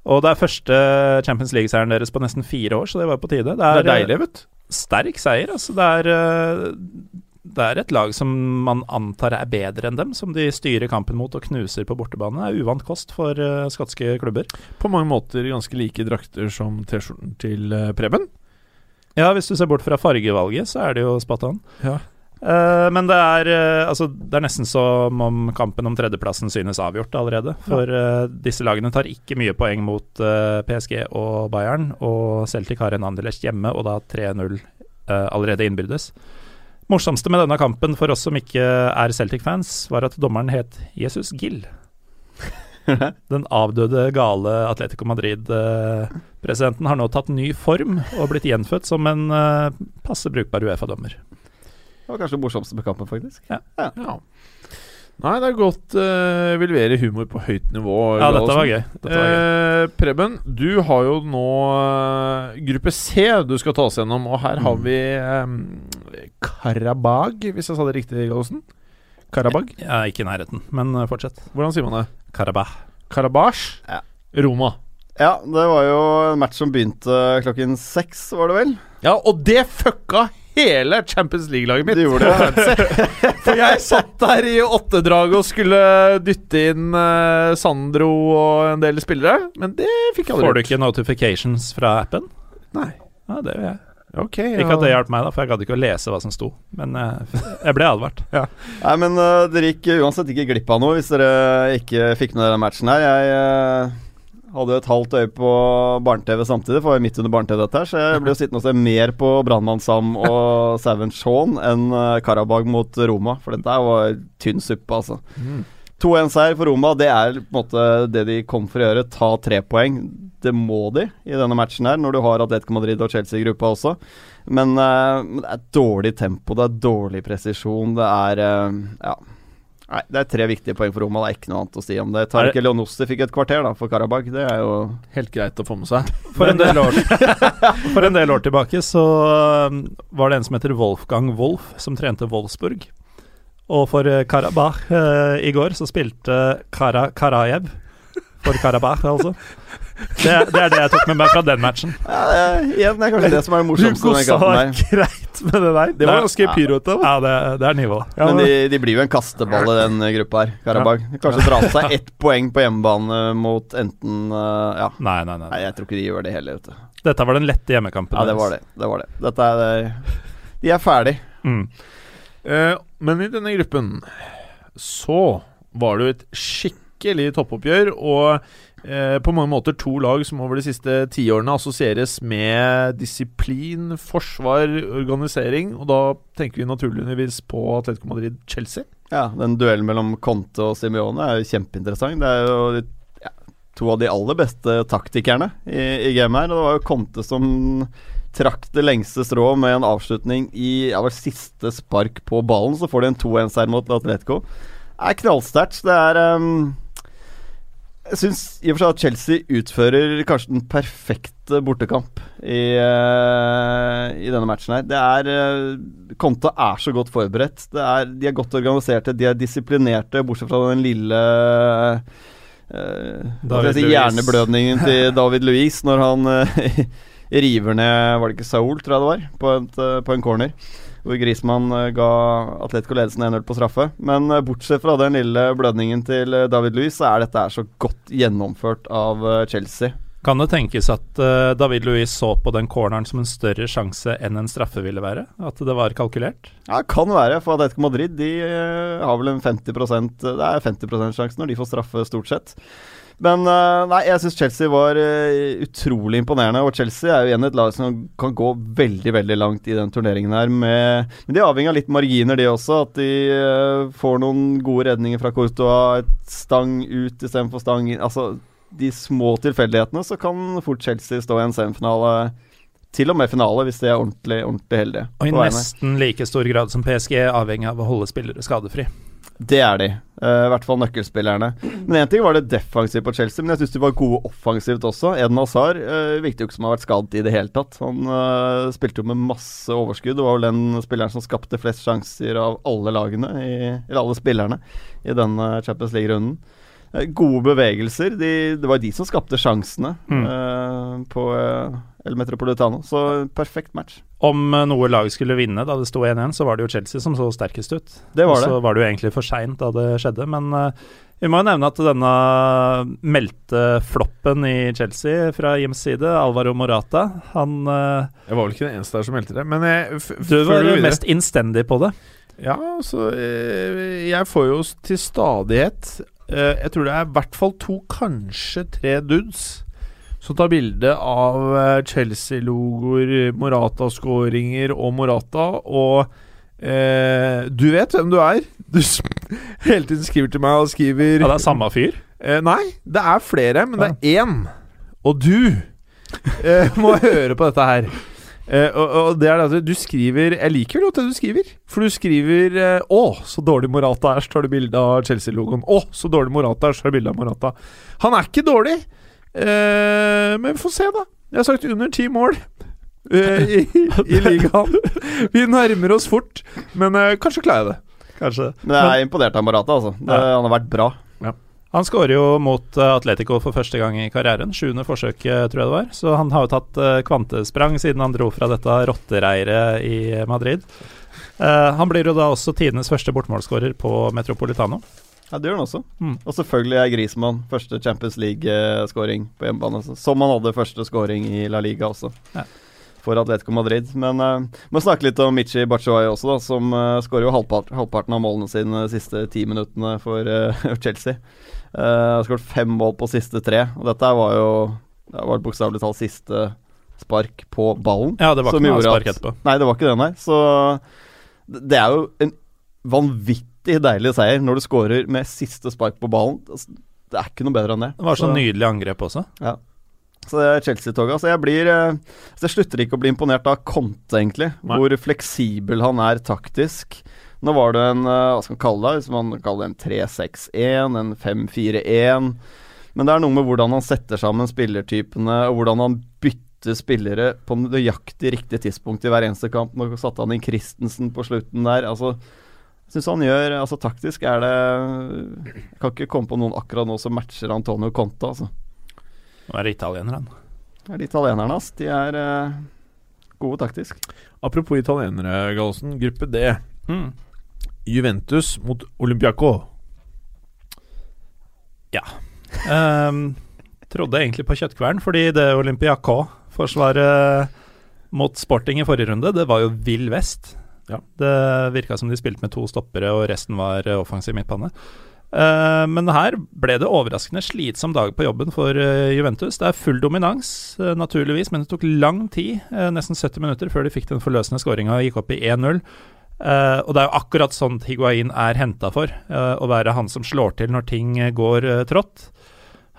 Og det er første Champions League-seieren deres på nesten fire år, så det var på tide. Det Det er, er deilig, vet du. Sterk seier. Altså, det er uh, det er et lag som man antar er bedre enn dem, som de styrer kampen mot og knuser på bortebane. Det er uvant kost for uh, skotske klubber. På mange måter ganske like drakter som T-skjorten til uh, Preben. Ja, hvis du ser bort fra fargevalget, så er det jo Spatan. Ja. Eh, men det er, uh, altså, det er nesten som om kampen om tredjeplassen synes avgjort allerede. For uh, disse lagene tar ikke mye poeng mot PSG og Bayern, og Celtic har en Anderlecht hjemme, og da 3-0 allerede innbyrdes. Morsomste med denne kampen for oss som ikke er Celtic-fans, var at dommeren het Jesus Gill. [laughs] Den avdøde, gale Atletico Madrid-presidenten har nå tatt ny form og blitt gjenfødt som en passe brukbar Uefa-dommer. Det var kanskje det morsomste med kampen, faktisk. Ja. Nei, det er godt uh, vil levere humor på høyt nivå. Ja, dette var gøy. Dette var gøy. Uh, Preben, du har jo nå uh, gruppe C du skal ta oss gjennom, og her har Mm. vi um, Karabag, hvis jeg sa det riktig, Gallosen? Karabag? Ja, ikke i nærheten, men fortsett. Hvordan sier man det? Karabah. Karabasj? Ja. Roma. Ja, det var jo en match som begynte klokken seks, var det vel? Ja, og det fucka hele Champions League-laget mitt. Det gjorde det. [laughs] For jeg satt der i åttedraget og skulle dytte inn uh, Sandro og en del spillere, men det fikk jeg aldri Får du ikke notifications fra appen? Nei. Ja, det gjør jeg. Ok, Ikke at det hjalp meg, da, for jeg gadd ikke å lese hva som sto. Men uh, jeg ble advart. [laughs] Nei, men uh, dere gikk uansett ikke glipp av noe hvis dere ikke fikk med den matchen her. Jeg hadde jo et halvt øye på barne-TV samtidig, for jeg var midt under barne-TV dette her, så jeg ble jo sittende og se mer på Brannmann Sam og [laughs] Savage Shaun enn uh, Karabag mot Roma, for dette var tynn suppe, altså. Mm. 2-1-seier for Roma, det er på en måte det de kom for å gjøre. Ta tre poeng. Det må de i denne matchen her, når du har Atletico Madrid og Chelsea i gruppa også. Men, uh, det er dårlig tempo, det er dårlig presisjon, det er uh, Ja. Nei, det er tre viktige poeng for Roma, det er ikke noe annet å si om det. Tariq Leonosti fikk et kvarter da, for Karabag, det er jo Helt greit å få med seg. [laughs] For en del år, [laughs] for en del år tilbake så um, var det en som heter Wolfgang Wolf, som trente Wolfsburg. Og for uh, Karabakh uh, i går så spilte Kara Karajev for Karabakh, altså. Det, det er det jeg tok med meg fra den matchen. ja, det er, Igjen, det er kanskje det som er det morsomste Du den kosa greit med det der. Det var ganske ja. pyroete. Ja, det, det er nivå. Ja, Men de, de blir jo en kasteball i den gruppa her, Karabag. Kanskje dra seg ett poeng på hjemmebane mot enten eh, Ja. Nei, nei, nei. Nei, jeg tror ikke de gjør det heller, vet du. Dette var den lette hjemmekampen. Ja, det var det. Det var det. Dette er det. De er ferdig. Mm. Eh, men i denne gruppen så var det jo et skikkelig toppoppgjør, og eh, på mange måter to lag som over de siste tiårene assosieres med disiplin, forsvar, organisering, og da tenker vi naturligvis på Atletico Madrid-Chelsea. Ja, den duellen mellom Conte og Simione er jo kjempeinteressant. Det er jo ja, to av de aller beste taktikerne i, i gamet her. Og det var jo Conte som trakk det lengste strået med en avslutning i ja, siste spark på ballen. Så får de en 2-1-seier mot Atletico. Det er knallsterkt. Det er ehm, Jeg syns i og for seg at Chelsea utfører kanskje den perfekte bortekamp i, eh, i denne matchen her. Det er uh, Conte er så godt forberedt. Det er, de er godt organiserte, de er disiplinerte, bortsett fra den lille uh, si, hjerneblødningen til [laughs] David Louis når han eh, [laughs] river ned Var det ikke Saul, tror jeg det var, på, et, eh, på en corner. Hvor Griezmann eh, ga Atletico ledelsen 1-0 på straffe. Men eh, bortsett fra den lille blødningen til eh, David Louis, så er dette her så godt gjennomført av Chelsea. Kan det tenkes at David Louis så på den corneren som en større sjanse enn en straffe ville være? At det var kalkulert? Ja, kan være, for Atletico Madrid de har vel en 50 Det er 50% sjanse når de får straffe, stort sett. Men eh, nei, jeg syns Chelsea var eh, utrolig imponerende. Og Chelsea er jo igjen et lag som kan gå veldig veldig langt i den turneringen her. Med, men de er avhengig av litt marginer, de også. At de eh, får noen gode redninger fra Courtois. Et stang ut istedenfor stang inn. Altså, de små tilfeldighetene så kan fort Chelsea stå i en semifinale, til og med finale, hvis de er ordentlig, ordentlig heldige. Og i nesten like stor grad som PSG avhengig av å holde spillere skadefri. Det er de. Uh, I hvert fall nøkkelspillerne. Men én ting var det defensivt på Chelsea, men jeg syns de var gode offensivt også. Eden Hazard uh, virket jo ikke som har vært skadet i det hele tatt. Han uh, spilte jo med masse overskudd og var vel den spilleren som skapte flest sjanser av alle lagene, i, eller alle spillerne, i denne Champions League-runden. Eh, gode bevegelser. De, det var de som skapte sjansene Mm. uh, på eh, El Metropolitano. Så perfekt match. Om noe lag skulle vinne da det sto 1-1, så var det jo Chelsea som så sterkest ut. Det var det. så var det jo egentlig for seint da det skjedde, men uh, vi må jo nevne at denne meldte floppen i Chelsea fra Jims side, Alvaro Morata, han Jeg var vel ikke den eneste der som meldte det, men jeg, Du var jo mest innstendig på det. Ja, så eh, Jeg får jo til stadighet Jeg tror det er i hvert fall to, kanskje tre dudes som tar bilde av eh, Chelsea-logoer, Morata-skåringer og Morata, og eh, du vet hvem du er. [laughs] Du hele tiden skriver til meg og skriver Ja, det er samme fyr. Eh, nei, det er flere, men det er én. Og du eh, må høre på dette her. Eh, og, og det er det at du skriver Jeg liker jo det du skriver. For du skriver uh, 'Å, så dårlig Morata er', så tar du bilde av Chelsea-logoen. 'Å, så dårlig Morata er', så tar du bilde av Morata. Han er ikke dårlig, uh, men vi får se, da. Jeg har sagt under ti mål. eh, i, I ligaen. Vi nærmer oss fort, men eh, kanskje klarer jeg det. Kanskje. Men jeg er imponert av Morata, altså. Det, Ja. Han har vært bra. Han skårer jo mot eh, Atletico for første gang i karrieren. Sjuende forsøk, eh, tror jeg det var. Så han har jo tatt eh, kvantesprang siden han dro fra dette rottereiret i Madrid. Eh, han blir jo da også tidenes første bortmålsskårer på Metropolitano. Ja, det gjør han også. Mm. Og selvfølgelig er Griezmann første Champions League-skåring på hjemmebane. Som han hadde første skåring i La Liga også, Ja. for Atletico Madrid. Men uh, må snakke litt om Michi Batshuayi også, da, som uh, skårer jo halvpart, halvparten av målene sine de siste ti minuttene for uh, [laughs] Chelsea. Uh, skåret fem mål på siste tre, og dette var jo Det var bokstavelig talt siste spark på ballen. Ja, det var ikke noe spark etterpå. Nei, det var ikke det, nei. Så det er jo en vanvittig deilig seier når du scorer med siste spark på ballen. Altså, Det er ikke noe bedre enn det. Det var så Så- nydelig angrep også. Ja. Så det er Chelsea-toget. Altså, jeg blir altså, Jeg slutter ikke å bli imponert av Conte, egentlig. Nei. Hvor fleksibel han er taktisk. Nå var det en eh, Hva skal man kalle det? Hvis man kaller det en 3-6-1, en 5-4-1. Men det er noe med hvordan han setter sammen spillertypene, og hvordan han bytter spillere på nøyaktig riktig tidspunkt i hver eneste kamp. Nå satte han inn Christensen på slutten der. Altså, synes syns han gjør Altså, taktisk er det Jeg kan ikke komme på noen akkurat nå som matcher Antonio Conte, altså. Nå er det italieneren. Det er de italienerne, ass. De er eh, gode taktisk. Apropos italienere, Gallosen. Gruppe D. Mm. Juventus mot Olympiaco. [laughs] Ehm, trodde egentlig på kjøttkvern, fordi det Olympiaco-forsvaret mot Sporting i forrige runde, det var jo vill vest. Ja. Det virka som de spilte med to stoppere, og resten var eh, offensiv midtbane. Uh, men her ble det overraskende slitsom dag på jobben for uh, Juventus. Det er full dominans, uh, naturligvis, men det tok lang tid, eh, nesten 70 minutter, før de fikk den forløsende skåringa og gikk opp i 1-0. Eh, og det er jo akkurat sånt Higuain er henta for, Uh, å være han som slår til når ting eh, går uh, trått.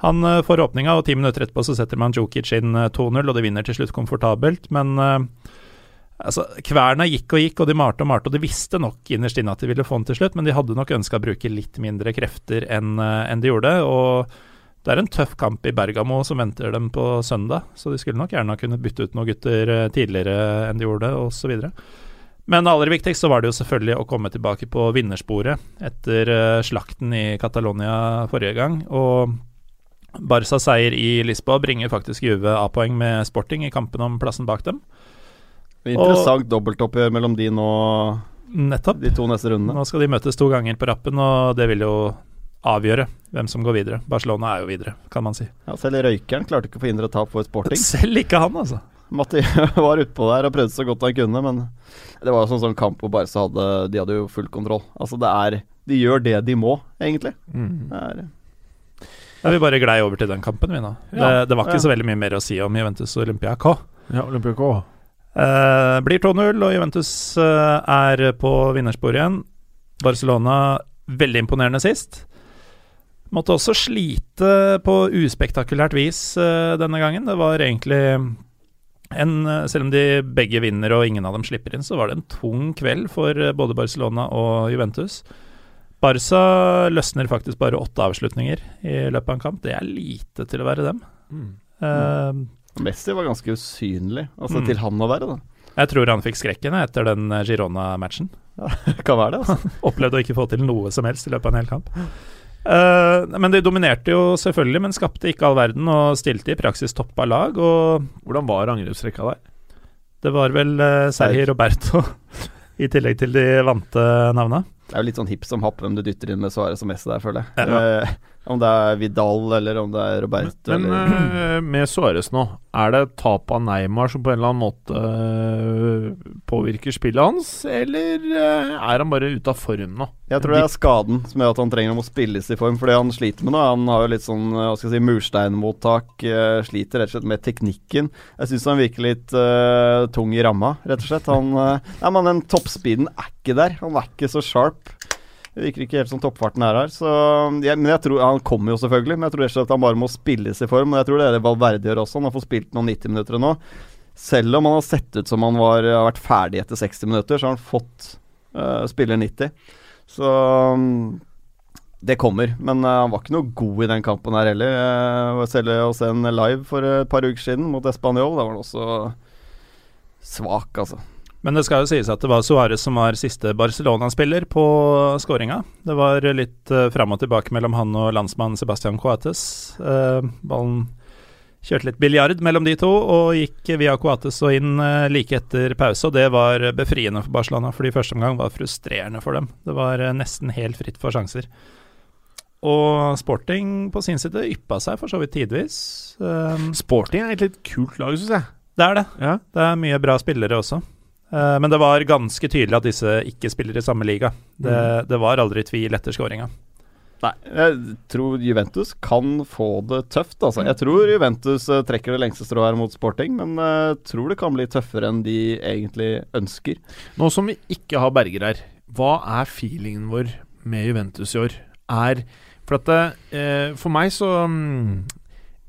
Han får åpninga, og ti minutter etterpå så setter man Jokic inn eh, 2-0, og de vinner til slutt komfortabelt. Men altså, kverna gikk og gikk, og de malte og malte, og de visste nok innerst inne at de ville få den til slutt, men de hadde nok ønska å bruke litt mindre krefter enn enn de gjorde. og det er en tøff kamp i Bergamo som venter dem på søndag, så de skulle nok gjerne ha kunnet bytte ut noen gutter tidligere enn de gjorde, osv. Men aller viktigst så var det jo selvfølgelig å komme tilbake på vinnersporet etter eh, slakten i Catalonia forrige gang. Og Barcas seier i Lisboa bringer faktisk Juve A-poeng med Sporting i kampen om plassen bak dem. Interessant dobbeltoppgjør mellom de nå Nettopp. de to neste rundene. Nå skal de møtes to ganger på rappen, og det vil jo avgjøre hvem som går videre. Barcelona er jo videre, kan man si. Ja, selv røykeren klarte ikke å forhindre tap for Sporting. Selv ikke han, altså. Matti [laughs] var utpå der og prøvde så godt han kunne, men det var jo sånn, sånn kamp hvor Barca hadde De hadde jo full kontroll. Altså, det er De gjør det de må, egentlig. Det er Ja, vi bare glei over til den kampen, vi nå. Det, Ja. det var ikke Ja. så veldig mye mer å si om Juventus og Olympiaco. Ja, Olympiaco. Eh, blir 2-0, og Juventus eh, er på vinnersporet igjen. Barcelona veldig imponerende sist. Måtte også slite på uspektakulært vis eh, denne gangen. Det var egentlig en eh, Selv om de begge vinner og ingen av dem slipper inn, så var det en tung kveld for eh, både Barcelona og Juventus. Barca løsner faktisk bare åtte avslutninger i løpet av en kamp. Det er lite til å være dem. Eh, Messi var ganske usynlig, altså Mm. til han å være, da. jeg tror han fikk skrekken etter den Girona-matchen. [laughs] Kan være det, altså. [laughs] Opplevde å ikke få til noe som helst i løpet av en hel kamp. Eh, men de dominerte jo selvfølgelig, men skapte ikke all verden og stilte i praksis toppa lag. Og Hvordan var angrepsrekka der? det var vel uh, Sergi Roberto, [laughs] i tillegg til de vante navna. Det er jo litt sånn hipp som happ hvem du dytter inn med Suárez og Messi der, føler jeg. Ja. Eh, om det er Vidal eller om det er Roberto Men eller eh, med Suárez nå, er det tap av Neymar som på en eller annen måte eh, påvirker spillet hans, eller eh, er han bare ute av form nå? Jeg tror det er skaden som gjør at han trenger å spilles i form. for det han sliter med nå, Han har jo litt sånn hva skal jeg si, mursteinmottak. sliter rett og slett med teknikken. Jeg syns han virker litt tung i ramma, rett og slett. Han, nei, men Den toppspeeden er ikke der. Han er ikke så sharp. Det virker ikke helt som toppfarten er her. Så, ja, men jeg tror, Han kommer jo selvfølgelig, men jeg tror ikke at han bare må spilles i form. Og jeg tror det er det Valverde gjør også. Han har fått spilt noen 90 minutter nå. Selv om han har sett ut som han var, har vært ferdig etter 60 minutter, så har han fått uh, spille 90. Så um, det kommer. Men uh, han var ikke noe god i den kampen her heller. Uh, selv å se en live for et par uker siden mot Español, da var han også svak, altså. Men det skal jo sies at det var Suárez som var siste Barcelona-spiller på skåringa. Det var litt uh, fram og tilbake mellom han og landsmann Sebastian Coates. Uh, ballen kjørte litt biljard mellom de to, og gikk via Coates og inn uh, like etter pause. Og det var befriende for Barcelona, fordi første omgang var frustrerende for dem. Det var uh, nesten helt fritt for sjanser. Og Sporting på sin side yppa seg for så vidt tidvis. Sporting er et litt kult lag, syns jeg. det er det. Ja. Det er mye bra spillere også. Eh, men det var ganske tydelig at disse ikke spiller i samme liga. Det, det var aldri tvil etter skåringa. Nei, jeg tror Juventus kan få det tøft, altså. Jeg tror Juventus eh, trekker det lengste strået her mot Sporting, men jeg tror det kan bli tøffere enn de egentlig ønsker. Nå som vi ikke har Berger her, hva er feelingen vår med Juventus i år? Er For at det, eh, For meg så mm,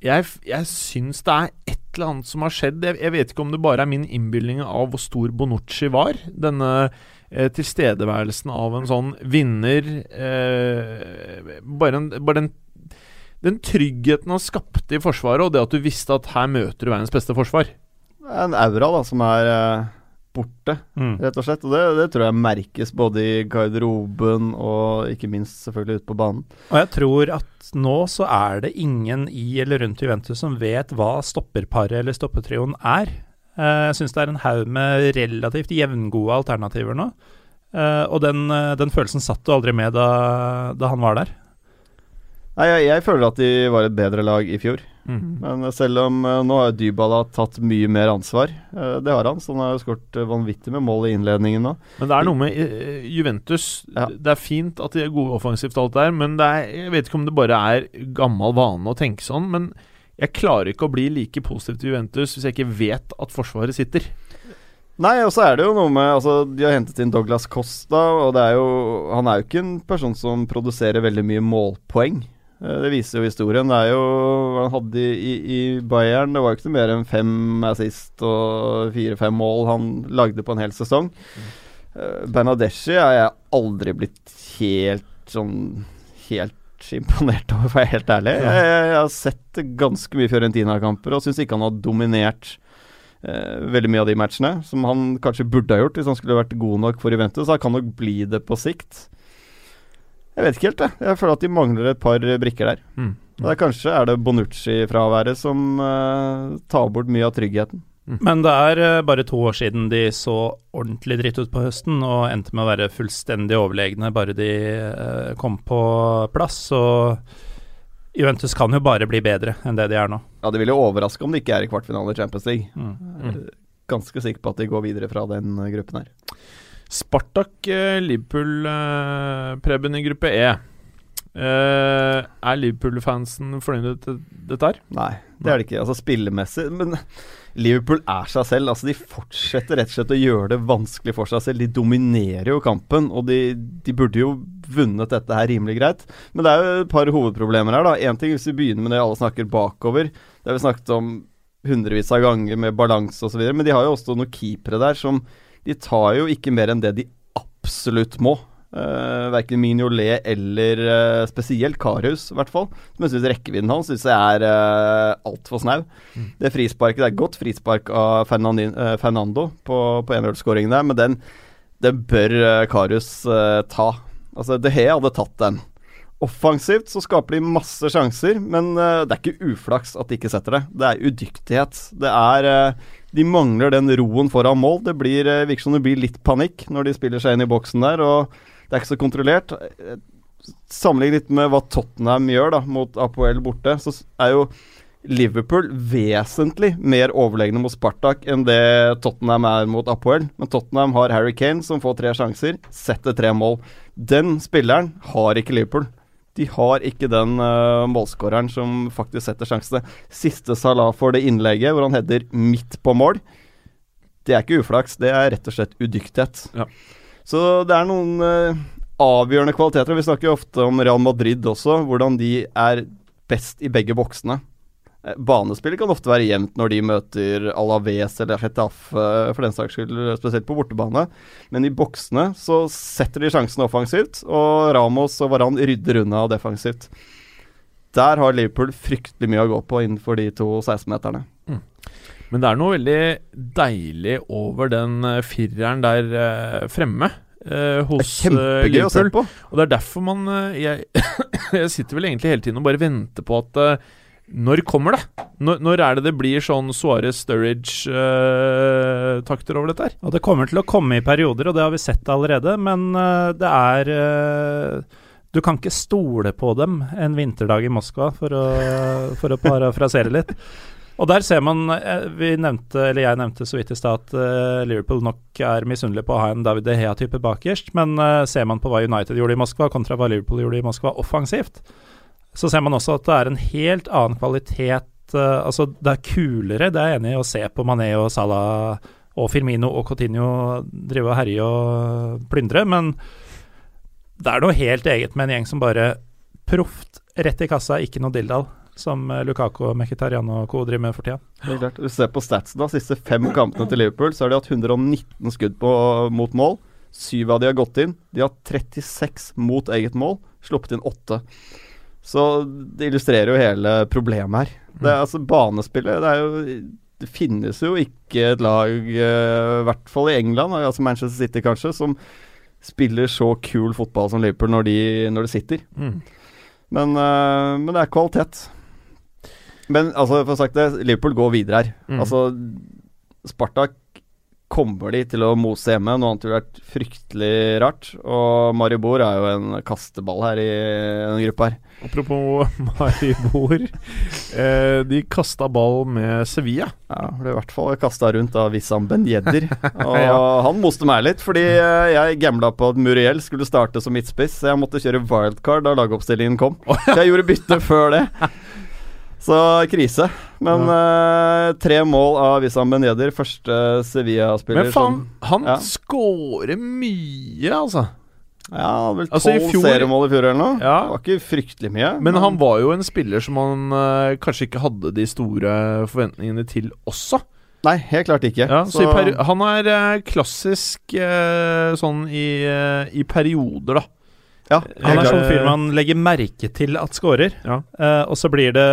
Jeg, jeg syns det er et eller annet som har skjedd. Jeg, jeg vet ikke om det bare er min innbilning av hvor stor Bonucci var. Denne eh, tilstedeværelsen av en sånn vinner eh, Bare, en, bare den den tryggheten han skapte i Forsvaret, og det at du visste at her møter du verdens beste forsvar. En aura da som er eh, borte, Mm. rett og slett. Og det, det tror jeg merkes både i garderoben og ikke minst selvfølgelig ute på banen. Og jeg tror at nå så er det ingen i eller rundt Juventus som vet hva stopperparet eller stoppetrioen er. Eh, Jeg syns det er en haug med relativt jevngode alternativer nå. Eh, og den, eh, den følelsen satt du aldri med da, da han var der. Nei, jeg, jeg føler at de var et bedre lag i fjor. Mm. Men selv om eh, nå har Dybala tatt mye mer ansvar, eh, det har han. Så han har jo skåret eh, vanvittig med mål i innledningen nå. Men det er noe med Juventus Ja. Det er fint at de er gode offensivt, alt der, men det er, jeg vet ikke om det bare er gammel vane å tenke sånn. Men jeg klarer ikke å bli like positiv til Juventus hvis jeg ikke vet at Forsvaret sitter. Nei, og så er det jo noe med Altså, de har hentet inn Douglas Costa, og det er jo Han er jo ikke en person som produserer veldig mye målpoeng. Eh, Det viser jo historien. Det er jo Han hadde i, i Bayern Det var jo ikke mer enn fem assist og fire-fem mål han lagde på en hel sesong. Mm. Bernadeschi har jeg aldri blitt helt sånn Helt imponert over, for å være helt ærlig. Jeg, jeg, jeg har sett ganske mye Fiorentina-kamper og syns ikke han har dominert eh, veldig mye av de matchene, som han kanskje burde ha gjort hvis han skulle vært god nok for Juventus. Han kan nok bli det på sikt. Jeg vet ikke helt, jeg. Jeg føler at de mangler et par brikker der. Mm. Og det er kanskje er det Bonucci-fraværet som uh, tar bort mye av tryggheten. Men det er eh, bare to år siden de så ordentlig dritt ut på høsten og endte med å være fullstendig overlegne bare de eh, kom på plass. Og Juventus kan jo bare bli bedre enn det de er nå. Ja, Det ville jo overraske om de ikke er i kvartfinale i Champions League. Mm. Er Ganske sikker på at de går videre fra den gruppen her. Spartak eh, Liverpool eh, Preben i gruppe E. Eh, er Liverpool-fansen fornøyd med dette her? Nei, det er det ikke. Altså spillemessig Men Liverpool er seg selv. Altså De fortsetter rett og slett å gjøre det vanskelig for seg selv. De dominerer jo kampen, og de, de burde jo vunnet dette her rimelig greit. Men det er jo et par hovedproblemer her, da. Én ting hvis vi begynner med det alle snakker bakover. Det har vi snakket om hundrevis av ganger med balanse osv. Men de har jo også noen keepere der som De tar jo ikke mer enn det de absolutt må. Uh, verken Mignolet eller uh, spesielt Karius, i hvert fall. Som jeg syns rekkevidden hans synes jeg er uh, altfor snau. Mm. Det frisparket det er godt frispark av Fernandin, uh, Fernando på, på 1-0-skåringen der, men den, den bør Karius ta. Altså, De Hea hadde tatt den. Offensivt så skaper de masse sjanser, men det er ikke uflaks at de ikke setter det. Det er udyktighet. Det er De mangler den roen foran mål. Det blir, uh, virker som det blir litt panikk når de spiller seg inn i boksen der, og det er ikke så kontrollert. Sammenlignet litt med hva Tottenham gjør da, mot Apoel borte, så er jo Liverpool vesentlig mer overlegne mot Spartak enn det Tottenham er mot Apoel. Men Tottenham har Harry Kane, som får tre sjanser, setter tre mål. Den spilleren har ikke Liverpool. De har ikke den uh, målskåreren som faktisk setter sjansene. Siste Salah for det innlegget, hvor han header midt på mål. Det er ikke uflaks, det er rett og slett udyktighet. Ja. Så det er noen uh, avgjørende kvaliteter. Vi snakker jo ofte om Real Madrid også, hvordan de er best i begge boksene. Eh, banespillet kan ofte være jevnt når de møter Alaves eller Hetafe, for den saks skyld, spesielt på bortebane. Men i boksene så setter de sjansen offensivt, og Ramos og Varan rydder unna defensivt. Der har Liverpool fryktelig mye å gå på innenfor de to 16-meterne. Mm. Men det er noe veldig deilig over den eh, fireren der fremme. Uh, hos det er kjempegøy å se på. Og det er derfor man uh, jeg, [coughs] jeg, sitter vel egentlig hele tiden og bare venter på at når kommer det? Når, når, er det det blir sånn Suarez Sturridge-takter uh, over dette her? Og Det kommer til å komme i perioder, og det har vi sett allerede. Men uh, det er uh, Du kan ikke stole på dem en vinterdag i Moskva, for å, for å parafrasere [laughs] litt. Og der ser man eh, Vi nevnte, eller jeg nevnte så vidt i stad at Liverpool nok er misunnelig på å ha en David De Hea-type bakerst, men ser man på hva United gjorde i Moskva kontra hva Liverpool gjorde i Moskva offensivt, så ser man også at det er en helt annen kvalitet uh, Altså, det er kulere, det er jeg enig i, å se på Mané og Salah og Firmino og Coutinho drive og herje og plyndre, men det er noe helt eget med en gjeng som bare proft rett i kassa, ikke noe dilldall. Som eh, Lukako, Mkhitarian og co. driver med for tida. Det er klart. Du ser på statsen, da. Siste fem kampene til Liverpool, så har de hatt 119 skudd på, mot mål. Syv av de har gått inn. De har 36 mot eget mål, sluppet inn åtte. Så det illustrerer jo hele problemet her. Det er altså Banespillet det, er jo, det finnes jo ikke et lag, eh, i hvert fall i England, altså Manchester City kanskje, som spiller så kul fotball som Liverpool når de, når de sitter. Mm. Men, uh, men, det er kvalitet. Men altså, for å sagt det, Liverpool går videre her. Mm. Altså, Spartak kommer de til å mose hjemme. Noe annet ville vært fryktelig rart. Og Maribor er jo en kasteball her i denne gruppa her. Apropos [laughs] Maribor. Eh, de kasta ball med Sevilla. Ja, ble i hvert fall kasta rundt av Wissam Ben Yedder. [laughs] Og ja. han moste meg litt, fordi eh, jeg gambla på at Muriel skulle starte som midtspiss. Så jeg måtte kjøre wildcard da lagoppstillingen kom. Så jeg gjorde bytte før det. [laughs] Så krise. Men ja. uh, tre mål av Wissam Ben Yedder, første Sevilla-spiller Men faen, han ja. skårer mye, altså. Ja, vel altså, tolv altså, seriemål i fjor eller noe. Ja. Det var ikke fryktelig mye. Men, men, han var jo en spiller som han uh, kanskje ikke hadde de store forventningene til også. Nei, helt klart ikke. Ja, så, så han er uh, klassisk sånn i, i perioder, da. Ja, han er sånn fyr man legger merke til at scorer, ja. uh, og så blir det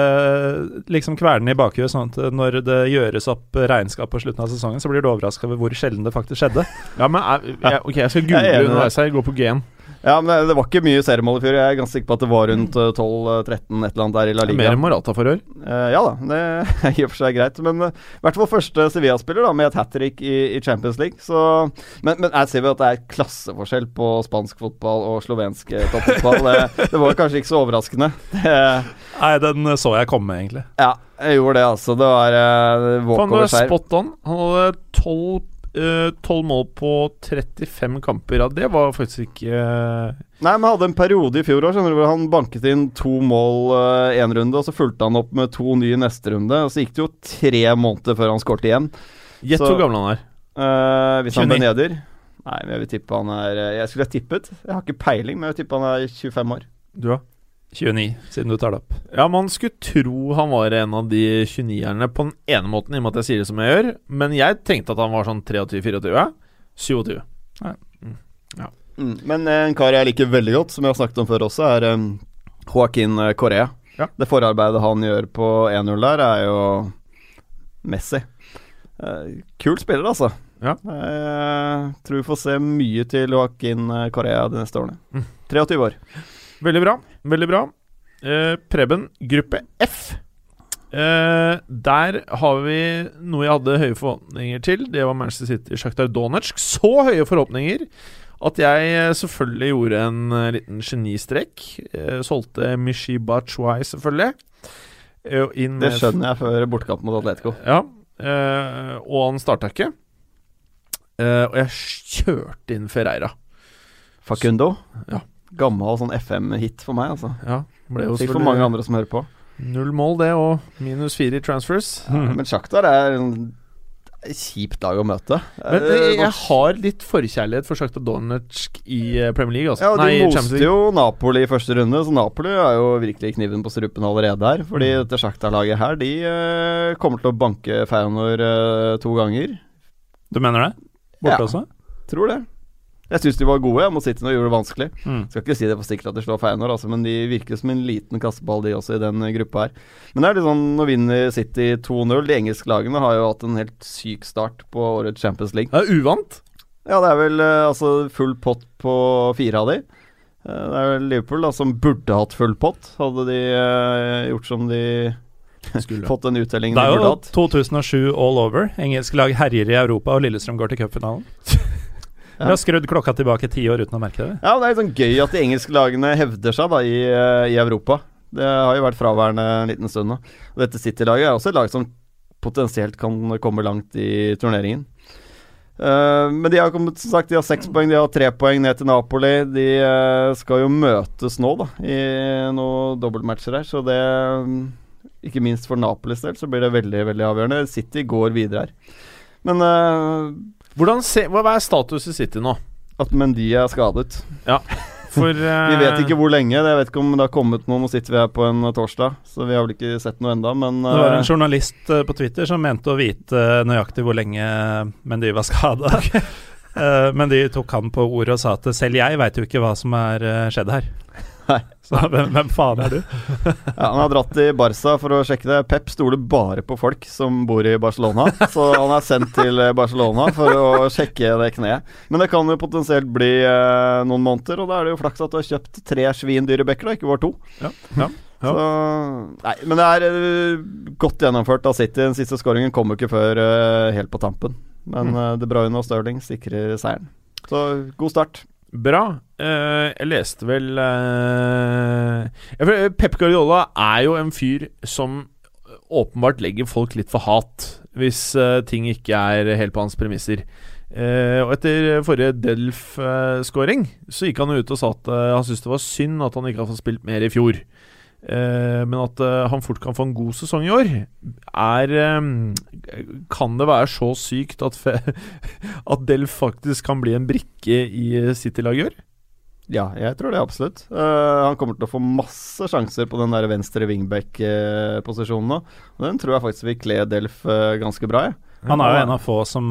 liksom kvernende i bakhuet, sånn at når det gjøres opp regnskap på slutten av sesongen, så blir du overraska over hvor sjelden det faktisk skjedde. Ja, men jeg, jeg, Ok, jeg skal google underveis her, gå på G-en. Ja, men det var ikke mye seriemål i fjor. Jeg er ganske sikker på at det var rundt 12-13 eh, et eller annet der i La Liga. Mer enn Morata for år. Uh, ja da, det er [laughs] i og for seg greit. Men uh, hvert fall første Sevilla-spiller da med et hat trick i, i, Champions League. Så, men, men jeg ser jo at det er klasseforskjell på spansk fotball og slovensk toppfotball. det, det, var kanskje ikke så overraskende. Nei, den så jeg komme, egentlig. Ja, jeg gjorde det, altså. Det var uh, walkover-skeiv. Spot on. Han hadde tolv 12 mål på 35 kamper. Ja, det var faktisk ikke uh... Nei, men hadde en periode i fjor år hvor han banket inn to mål én uh, runde, og så fulgte han opp med to nye neste runde. Og så gikk det jo tre måneder før han skåret igjen. Gjett hvor gammel han er. Uh, hvis han ble neder Nei, men jeg vil tippe han er eh, Jeg skulle ha tippet. Jeg har ikke peiling, men jeg vil tippe han er 25 år. Du, da? 29, siden du tar det opp. Ja, man skulle tro han var en av de 29-erne på den ene måten, i og med at jeg sier det som jeg gjør, men jeg tenkte at han var sånn 23-24. 27. Mm. Men en kar jeg liker veldig godt, som jeg har snakket om før også, er um, Joaquin eh, Correa. Ja. Det forarbeidet han gjør på 1-0 der, er jo Messi. Uh, kul spiller, altså. Ja. Jeg tror vi får se mye til Joaquin eh, Correa de neste årene. Mm. 23 år. Veldig bra. Veldig bra. Eh, Preben, gruppe F. Eh, der har vi noe jeg hadde høye forhåpninger til. Det var Manchester City Sjaktar Donetsk. Så høye forhåpninger at jeg eh, selvfølgelig gjorde en eh, liten genistrek. Eh, solgte Mishi Bachuay, selvfølgelig. Eh, inn Det skjønner jeg før bortekamp mot Atletico. Ja, eh, og han starta ikke. Eh, og jeg kjørte inn Ferreira. Facundo. Ja. Gammel sånn FM-hit for meg, altså. Ja, ble Sikkert for mange andre som hører på. Null mål, det, og minus fire i transfers. Men Sjaktar er en kjipt lag å møte. Men Eh, jeg, jeg har litt forkjærlighet for Sjakta Donetsk i eh, Premier League. Altså. Ja, de Nei, moste jo Napoli i første runde, så Napoli er jo virkelig kniven på strupen allerede her. Fordi Mm. dette Shakhtar-laget her, de uh, kommer til å banke Feyenoord uh, to ganger. Du mener det? Borte Ja. også? Tror det. Jeg syns de var gode mot City nå, gjorde det vanskelig. Mm. Skal ikke si det for sikkert at de slår Feyenoord, altså, men de virker som en liten kasteball, de også, i den eh, gruppa her. Men det er litt sånn, nå vinner City 2-0. De engelske lagene har jo hatt en helt syk start på årets Champions League. Det er uvant. Ja, det er vel eh, altså full pott på fire av de. Eh, det er vel Liverpool da, som burde hatt full pott, hadde de eh, gjort som de [laughs] fått den uttellingen Det er jo 2007 all over. Engelske lag herjer i Europa, og Lillestrøm går til cupfinalen. [laughs] Vi har skrudd klokka tilbake ti år uten å merke det. Ja, Det er litt sånn gøy at de engelske lagene hevder seg da i, eh, i Europa. Det har jo vært fraværende en liten stund nå. Og dette City-laget er også et lag som potensielt kan komme langt i turneringen. Uh, men de har kommet, som sagt, de har seks poeng, de har tre poeng ned til Napoli. De uh, skal jo møtes nå, da, i noen dobbeltmatcher her, så det Ikke minst for Napolis del så blir det veldig, veldig avgjørende. City går videre her. Men Hvordan se, hva er status i City nå? at Mendy er skadet For [laughs] Vi vet ikke hvor lenge. Jeg vet ikke om det har kommet noe. Nå sitter vi her på en eh, torsdag, så vi har vel ikke sett noe enda, men Det var eh, en journalist eh, på Twitter som mente å vite nøyaktig hvor lenge Mendy var skada. Men de tok han på ordet og sa at selv jeg veit jo ikke hva som er skjedd her. Nei. Så hvem, hvem faen er du? [laughs] ja, Han har dratt til Barca for å sjekke det. Pep stoler bare på folk som bor i Barcelona, så han er sendt til eh, Barcelona for å sjekke det kneet. Men det kan jo potensielt bli eh, noen måneder, og da er det jo flaks at du har kjøpt tre svindyre bekker, da, ikke bare to. Ja, ja. Ja. Så, nei, men det er uh, godt gjennomført av City. Den siste skåringen jo ikke før uh, helt på tampen. Men Mm. uh, De Bruyne og Stirling sikrer seieren. Så god start. Bra. Eh, jeg leste vel eh, Pep Guardiola er jo en fyr som åpenbart legger folk litt for hat hvis eh, ting ikke er helt på hans premisser. Uh, og etter forrige Delf-skåring så gikk han jo ut og sa at uh, han syntes det var synd at han ikke hadde fått spilt mer i fjor. Eh, men at eh, han fort kan få en god sesong i år, er eh, Kan det være så sykt at, fe [laughs] at Delf faktisk kan bli en brikke i City-laget i år? Ja, jeg tror det absolutt. Uh, han kommer til å få masse sjanser på den der venstre wingback-posisjonen nå. Og den tror jeg faktisk vil kle Delf uh, ganske bra, jeg. Han er jo en av få som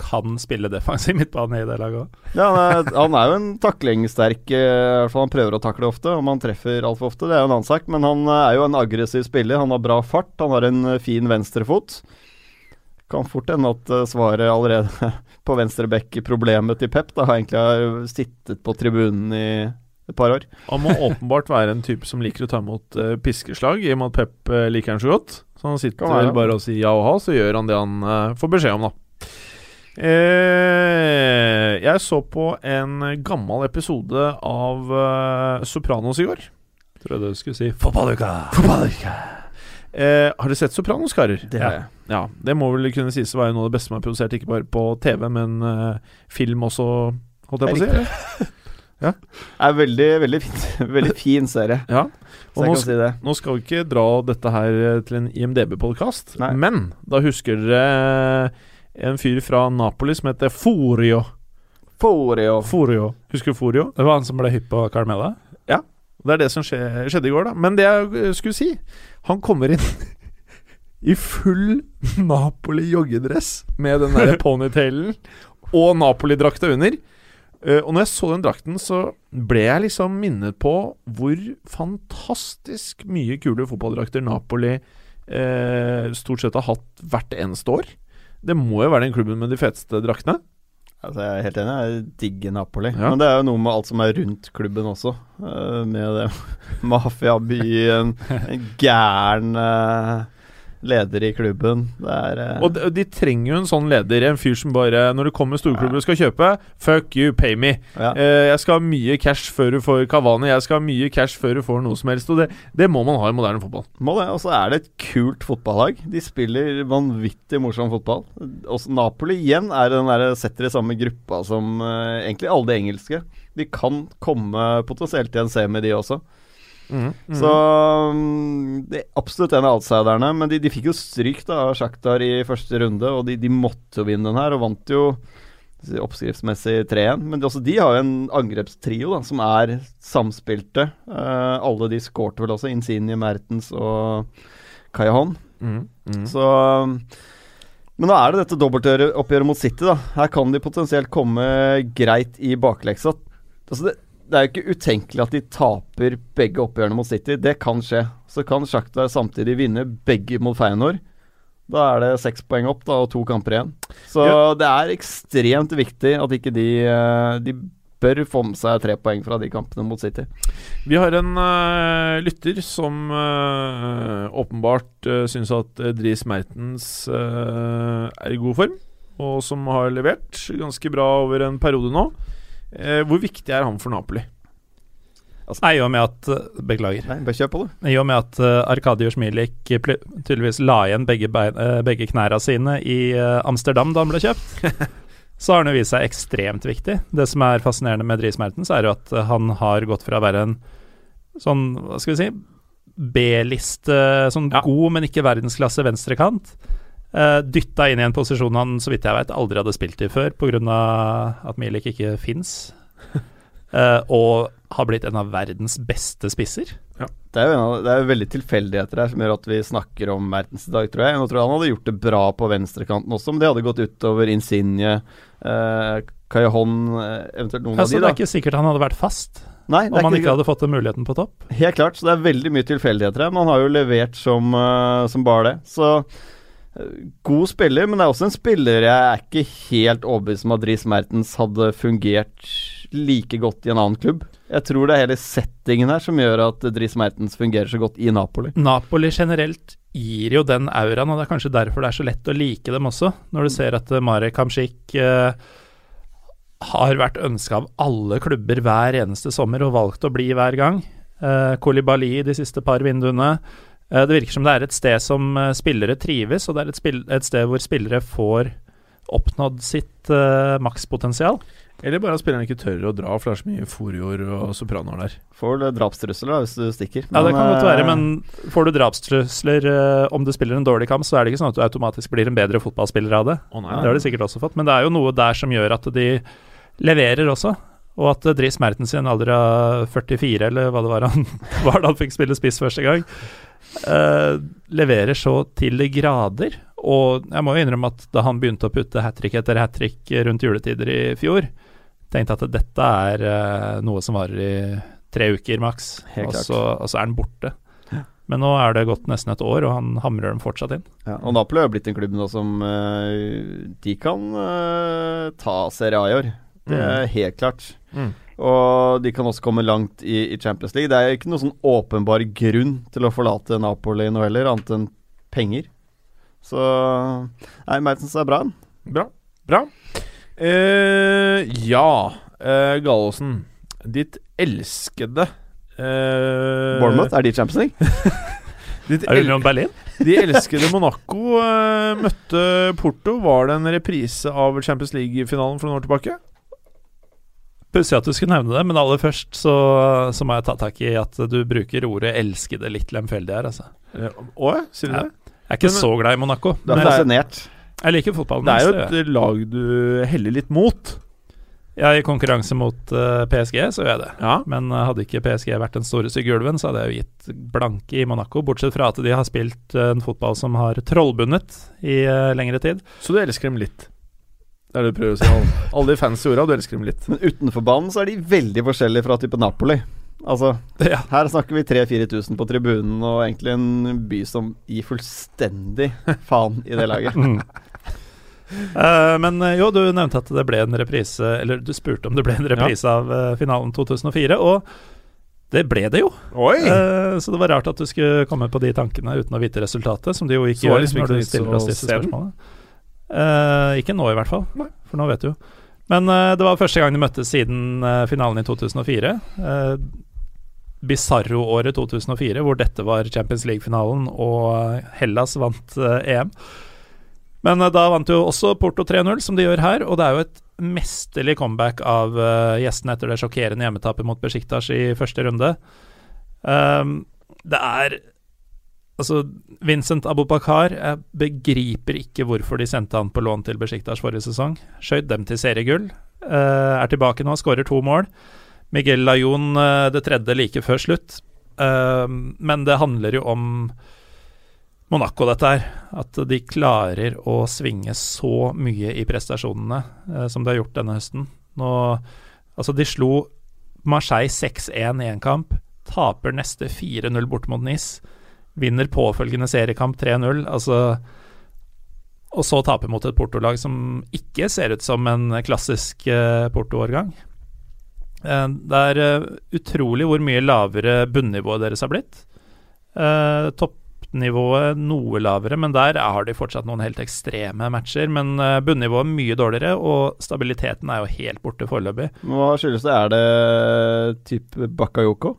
kan spille defensiv midtbane i det laget òg. Ja, han, er, han er jo en taklingssterk eh, I hvert fall Han prøver å takle ofte. Om han treffer altfor ofte, det er jo en annen sak. Men han er jo en aggressiv spiller. Han har bra fart. Han har en eh, fin venstrefot. Kan fort hende at eh, svaret allerede [laughs] på venstrebekk-problemet til Pep da har egentlig har sittet på tribunen i et par år. Han må åpenbart være en type som liker å ta imot uh, piskeslag, i og med at Pep uh, liker han så godt. Så han sitter være. vel bare og sier ja og ha, så gjør han det han uh, får beskjed om, da. Eh, jeg så på en gammel episode av eh, Sopranos i går. Tror jeg du skulle si fotballuka. Eh, har dere sett Sopranos, karer? Det har jeg. Ja, det må vel kunne sies å være noe av det beste som er produsert, ikke bare på TV, men eh, film også, holdt jeg på å si. [laughs] Ja. Det er veldig, veldig, fint, [laughs] veldig fin serie, Ja. Og nå si. Nå skal vi ikke dra dette her eh, til en IMDb-podkast, men da husker dere en fyr fra Napoli som heter Forio. Forio. Forio. Husker du Forio? Det var han som ble hypp på Carmela? Det er det som skje, skjedde i går, da. Men det jeg skulle si Han kommer inn [laughs] i full Napoli-joggedress med den der [laughs] ponytailen og Napoli-drakta under. Eh, og når jeg så den drakten, så ble jeg liksom minnet på hvor fantastisk mye kule fotballdrakter Napoli eh, stort sett har hatt hvert eneste år. Det må jo være den klubben med de feteste draktene. Altså, jeg er helt enig, jeg digger Napoli. Ja. Men det er jo noe med alt som er rundt klubben også. eh, med det [laughs] mafiabyen, en gæren eh, leder i klubben. Det er uh... Og de, de trenger jo en sånn leder. En fyr som bare Når det kommer storklubber du skal kjøpe Fuck you, pay me. ja. Uh, jeg skal ha mye cash før du får Kavani. Jeg skal ha mye cash før du får noe som helst. Og det, det må man ha i moderne fotball. Må det. Og så er det et kult fotballag. De spiller vanvittig morsom fotball. Også Napoli igjen er den der, setter i samme gruppa som uh, egentlig alle de engelske. De kan komme potensielt i en semi, de også. Så mm, det er absolutt en av outsiderne. Men de, de fikk jo stryk da av Shakhtar i første runde, og de, de måtte jo vinne den her, og vant jo oppskriftsmessig 3-1. Men de, også de har jo en angrepstrio da, som er samspilte. Eh, alle de skårte vel også. Insigne, Mertens og Kayahon. Mm, mm. Så Men nå er det dette dobbeltoppgjøret mot City, da. Her kan de potensielt komme greit i bakleksa. Altså det, det er jo ikke utenkelig at de taper begge oppgjørene mot City. Det kan skje. Så kan Shakhtar samtidig vinne begge mot Feyenoord. Da er det seks poeng opp da, og to kamper igjen. Så Ja. det er ekstremt viktig at ikke de eh, De bør få med seg tre poeng fra de kampene mot City. Vi har en uh, lytter som uh, åpenbart uh, syns at Dries Mertens uh, er i god form, og som har levert ganske bra over en periode nå. Eh, hvor viktig er han for Napoli? Nei, i og med at Beklager. Nei, bare kjør på, det. I og med at uh, Arkadiusz Milik pl- tydeligvis la igjen begge, bein, eh, begge knærne sine i uh, Amsterdam da han ble kjøpt, [laughs] så har han jo vist seg ekstremt viktig. Det som er fascinerende med Dries Mertens, er jo at eh, han har gått fra å være en sånn, hva skal vi si, B-liste, sånn Ja. god, men ikke verdensklasse venstrekant. Uh, dytta inn i en posisjon han, så vidt jeg vet, aldri hadde spilt i før, pga. at Milik ikke fins. Uh, [laughs] og har blitt en av verdens beste spisser. Det er jo av, det er veldig tilfeldigheter her som gjør at vi snakker om Mertens i dag, tror jeg. Nå tror jeg han hadde gjort det bra på venstrekanten også, men det hadde gått utover Insigne, uh, eh, eventuelt noen ja, av det er da. ikke sikkert han hadde vært fast Nei, om han ikke, ikke hadde fått den muligheten på topp. Helt klart, så det er veldig mye tilfeldigheter her, men han har jo levert som, uh, som bare det. Så eh, god spiller, men det er også en spiller jeg er ikke helt overbevist om at Dries Mertens hadde fungert like godt i en annen klubb. Jeg tror det er hele settingen her som gjør at Dries Mertens fungerer så godt i Napoli. Napoli generelt gir jo den auraen, og det er kanskje derfor det er så lett å like dem også. Når du ser at Marek Hamsik eh, har vært ønska av alle klubber hver eneste sommer og valgt å bli hver gang. Eh, Kolibali de siste par vinduene. Eh, det virker som det er et sted som eh, spillere trives, og det er et, spill et sted hvor spillere får oppnådd sitt uh, makspotensial. Eller bare at spillerne ikke tør å dra, for det er så mye forior og sopranoer der. Får vel drapstrusler da, hvis du stikker. Ja, det kan godt være, men får du drapstrusler uh, om du spiller en dårlig kamp, så er det ikke sånn at du automatisk blir en bedre fotballspiller av det. Oh, nei, Det har de sikkert også fått, men det er jo noe der som gjør at de leverer også. Og at Dris Mertens i en alder av 44, eller hva det var han [laughs] var da han fikk spille spiss første gang, eh, leverer så til de grader. Og jeg må jo innrømme at da han begynte å putte hat trick etter hat trick rundt juletider i fjor, tenkte jeg at dette er uh, noe som varer i tre uker maks, og og så er han borte. Men nå er det gått nesten et år, og han hamrer dem fortsatt inn. Ja, og Napoli har blitt en klubb nå som uh, De kan ta Serie A i år. Det er helt klart. Mm. Og de kan også komme langt i, i Champions League. Det er ikke noen sånn åpenbar grunn til å forlate Napoli nå heller, annet enn penger. Så Nei, Mertens er bra. Bra. Bra. Eh, ja, uh, Gallosen. Ditt elskede eh, Bournemouth, er de Champions League? [laughs] Ditt Er det Union Berlin? [laughs] de elskede Monaco eh, møtte Porto. Var det en reprise av Champions League-finalen for noen år tilbake? Pussig at du skulle nevne det, men aller først så, så må jeg ta tak i at du bruker ordet 'elskede' litt lemfeldig her, altså. Eh, Å ja, sier du det? Jeg er ikke Men- så glad i Monaco, Du er fascinert. jeg liker fotballen. Det er jo et lag du heller litt mot. Ja, i konkurranse mot uh, PSG så gjør jeg det. Ja. Men uh, hadde ikke PSG vært den store stygge så hadde jeg jo gitt blanke i Monaco. Bortsett fra at de har spilt uh, en fotball som har trollbundet i eh, lengre tid. Så du elsker dem litt? Det er det du prøver å si. Alle, alle de fancy orda, du elsker dem litt. Men utenfor banen så er de veldig forskjellige fra type Napoli. Altså, [laughs] Ja. her snakker vi 3000-4000 på tribunen, og egentlig en by som gir fullstendig faen i det laget. [laughs] Mm. uh, men eh, jo, du nevnte at det ble en reprise Eller du spurte om det ble en reprise av uh, finalen 2004, og det ble det jo. Oi! Eh, så det var rart at du skulle komme på de tankene uten å vite resultatet, som du jo ikke Så gjør liksom når du stiller oss disse spørsmålene. Eh, ikke nå, i hvert fall, for nå vet du jo. Men uh, det var første gang de møttes siden uh, finalen i 2004. Uh, Bizarro-året 2004, hvor dette var Champions League-finalen og Hellas vant EM. Men da vant jo også Porto 3-0, som de gjør her, og det er jo et mesterlig comeback av gjestene etter det sjokkerende hjemmetapet mot Besjiktas i første runde. Um, det er Altså, Vincent Abubakar Jeg begriper ikke hvorfor de sendte han på lån til Besjiktas forrige sesong. Skjøt dem til seriegull. eh, er tilbake nå, skårer to mål. Miguel Lajon eh, det tredje like før slutt. Eh, men det handler jo om Monaco, dette her. At de klarer å svinge så mye i prestasjonene som de har gjort denne høsten. Nå, altså, de slo Marseille 6-1 i én kamp. Taper neste 4-0 bort mot NIS. Vinner påfølgende seriekamp 3-0. Altså Og så taper mot et Porto-lag som ikke ser ut som en klassisk eh, Porto-årgang. Eh, det er eh, utrolig hvor mye lavere bunnivået deres har blitt. Eh, toppnivået noe lavere, men der har de fortsatt noen helt ekstreme matcher. Men bunnivået er mye dårligere, og stabiliteten er jo helt borte foreløpig. Hva skyldes det? Er det type Bakayoko,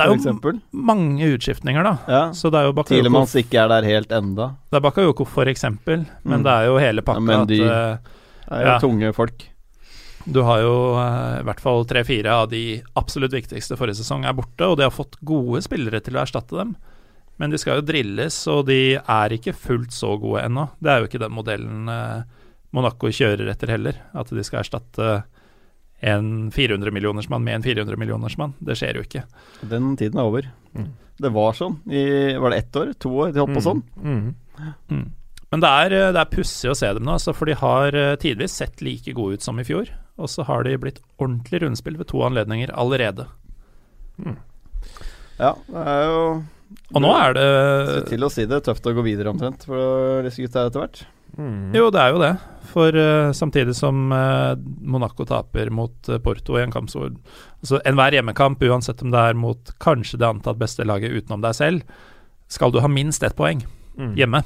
Det er jo mange utskiftninger, da. Ja. Så det er jo Bakayoko Tilemans ikke er der helt enda. Det er Bakayoko for eksempel, men Mm. det er jo hele pakka. Ja, men de- at, uh, Det er jo Ja. tunge folk. Du har jo uh, i hvert fall tre-fire av de absolutt viktigste forrige sesong er borte, og de har fått gode spillere til å erstatte dem. Men de skal jo drilles, og de er ikke fullt så gode ennå. Det er jo ikke den modellen uh, Monaco kjører etter heller, at de skal erstatte en 400-millionersmann med en 400-millionersmann. Det skjer jo ikke. Den tiden er over. Mm. Det var sånn i Var det ett år? To år? De holdt på sånn? Mm. Mm. Men det er, det er pussig å se dem nå, altså, for de har eh, tidvis sett like gode ut som i fjor. Og så har de blitt ordentlig rundspill ved to anledninger allerede. Ja, det er jo Og nå er det til å si det. Tøft å gå videre omtrent for disse gutta etter hvert. Mm. Jo, det er jo det. For uh, samtidig som uh, Monaco taper mot uh, Porto i en kamp så altså Enhver hjemmekamp, uansett om det er mot kanskje det antatt beste laget utenom deg selv, skal du ha minst ett poeng Mm. hjemme.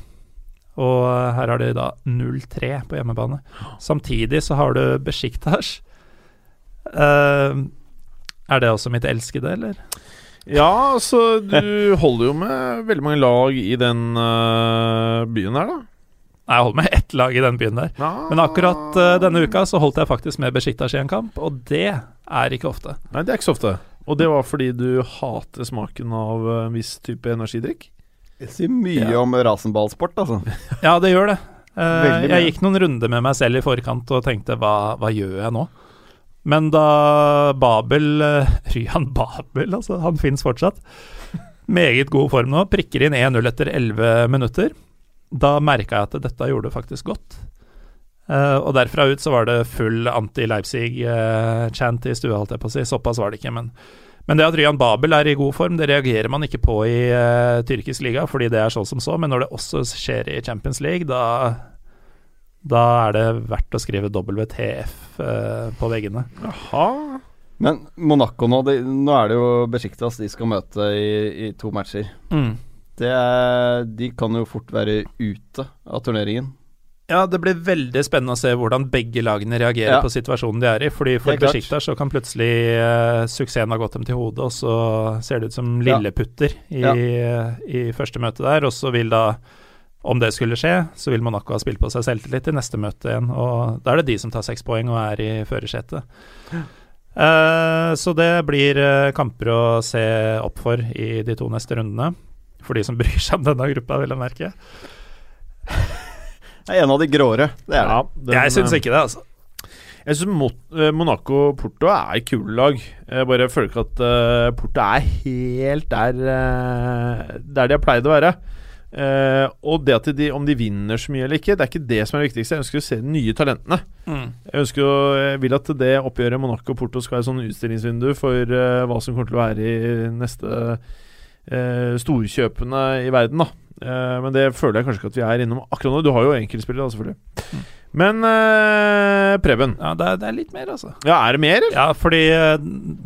Og her har de da 0-3 på hjemmebane. Samtidig så har du Besjiktas. Er det også mitt elskede, eller? Ja, altså Du holder jo med veldig mange lag i den byen her, da. Nei, Jeg holder med ett lag i den byen der. Ah. Men akkurat uh, denne uka så holdt jeg faktisk med Besjiktas i en kamp, og det er ikke ofte. Nei, det er ikke så ofte. Og det var fordi du hater smaken av øh, en viss type energidrikk? Det sier mye Ja. om rasenballsport, altså. [laughs] Ja, det gjør det. Uh, jeg gikk noen runder med meg selv i forkant og tenkte hva, hva gjør jeg nå? Men da Babel uh, [laughs] Ryan Babel, altså, han fins fortsatt. Meget god form nå. Prikker inn 1-0 etter 11 minutter. Da merka jeg at dette gjorde faktisk godt. Uh, og derfra ut så var det full anti-Leipzig-chant i stua, holdt jeg på å si. Såpass var det ikke, men men det at Ryan Babel er i god form, det reagerer man ikke på i uh, tyrkisk liga, fordi det er så som så. Men når det også skjer i Champions League, da, da er det verdt å skrive WTF eh, på veggene. Jaha. Men Monaco nå, de, nå er det jo Besjiktas de skal møte i, i to matcher. Det er, de kan jo fort være ute av turneringen. Ja, det blir veldig spennende å se hvordan begge lagene reagerer Ja. på situasjonen de er i. Fordi For. Besjiktas så kan plutselig uh, suksessen ha gått dem til hodet, og så ser det ut som Ja. lilleputter i, Ja. i første møte der. Og så vil da, om det skulle skje, så vil Monaco ha spilt på seg selvtillit i neste møte igjen. Og da er det de som tar seks poeng og er i førersetet. Uh, så det blir eh, kamper å se opp for i de to neste rundene. For de som bryr seg om denne gruppa, vil jeg merke. Det er en av de gråere, det er det. Ja, den, jeg syns øh, ikke det, altså. Jeg syns Monaco-Porto er kule lag. Jeg bare føler ikke at eh, Porto er helt der eh, Der de har pleid å være. Uh, og det at de, om de vinner så mye eller ikke, det er ikke det som er det viktigste. Jeg ønsker å se de nye talentene. Jeg ønsker jeg vil at det oppgjøret Monaco og Porto skal være sånn utstillingsvindu for eh, hva som kommer til å være i neste eh, storkjøpene i verden. da Eh, Men det føler jeg kanskje ikke at vi er innom akkurat nå. Du har jo enkeltspillere, da, selvfølgelig. Men eh, Preben, Ja, det er, det er litt mer, altså. ja, er det mer, eller? Ja, fordi uh,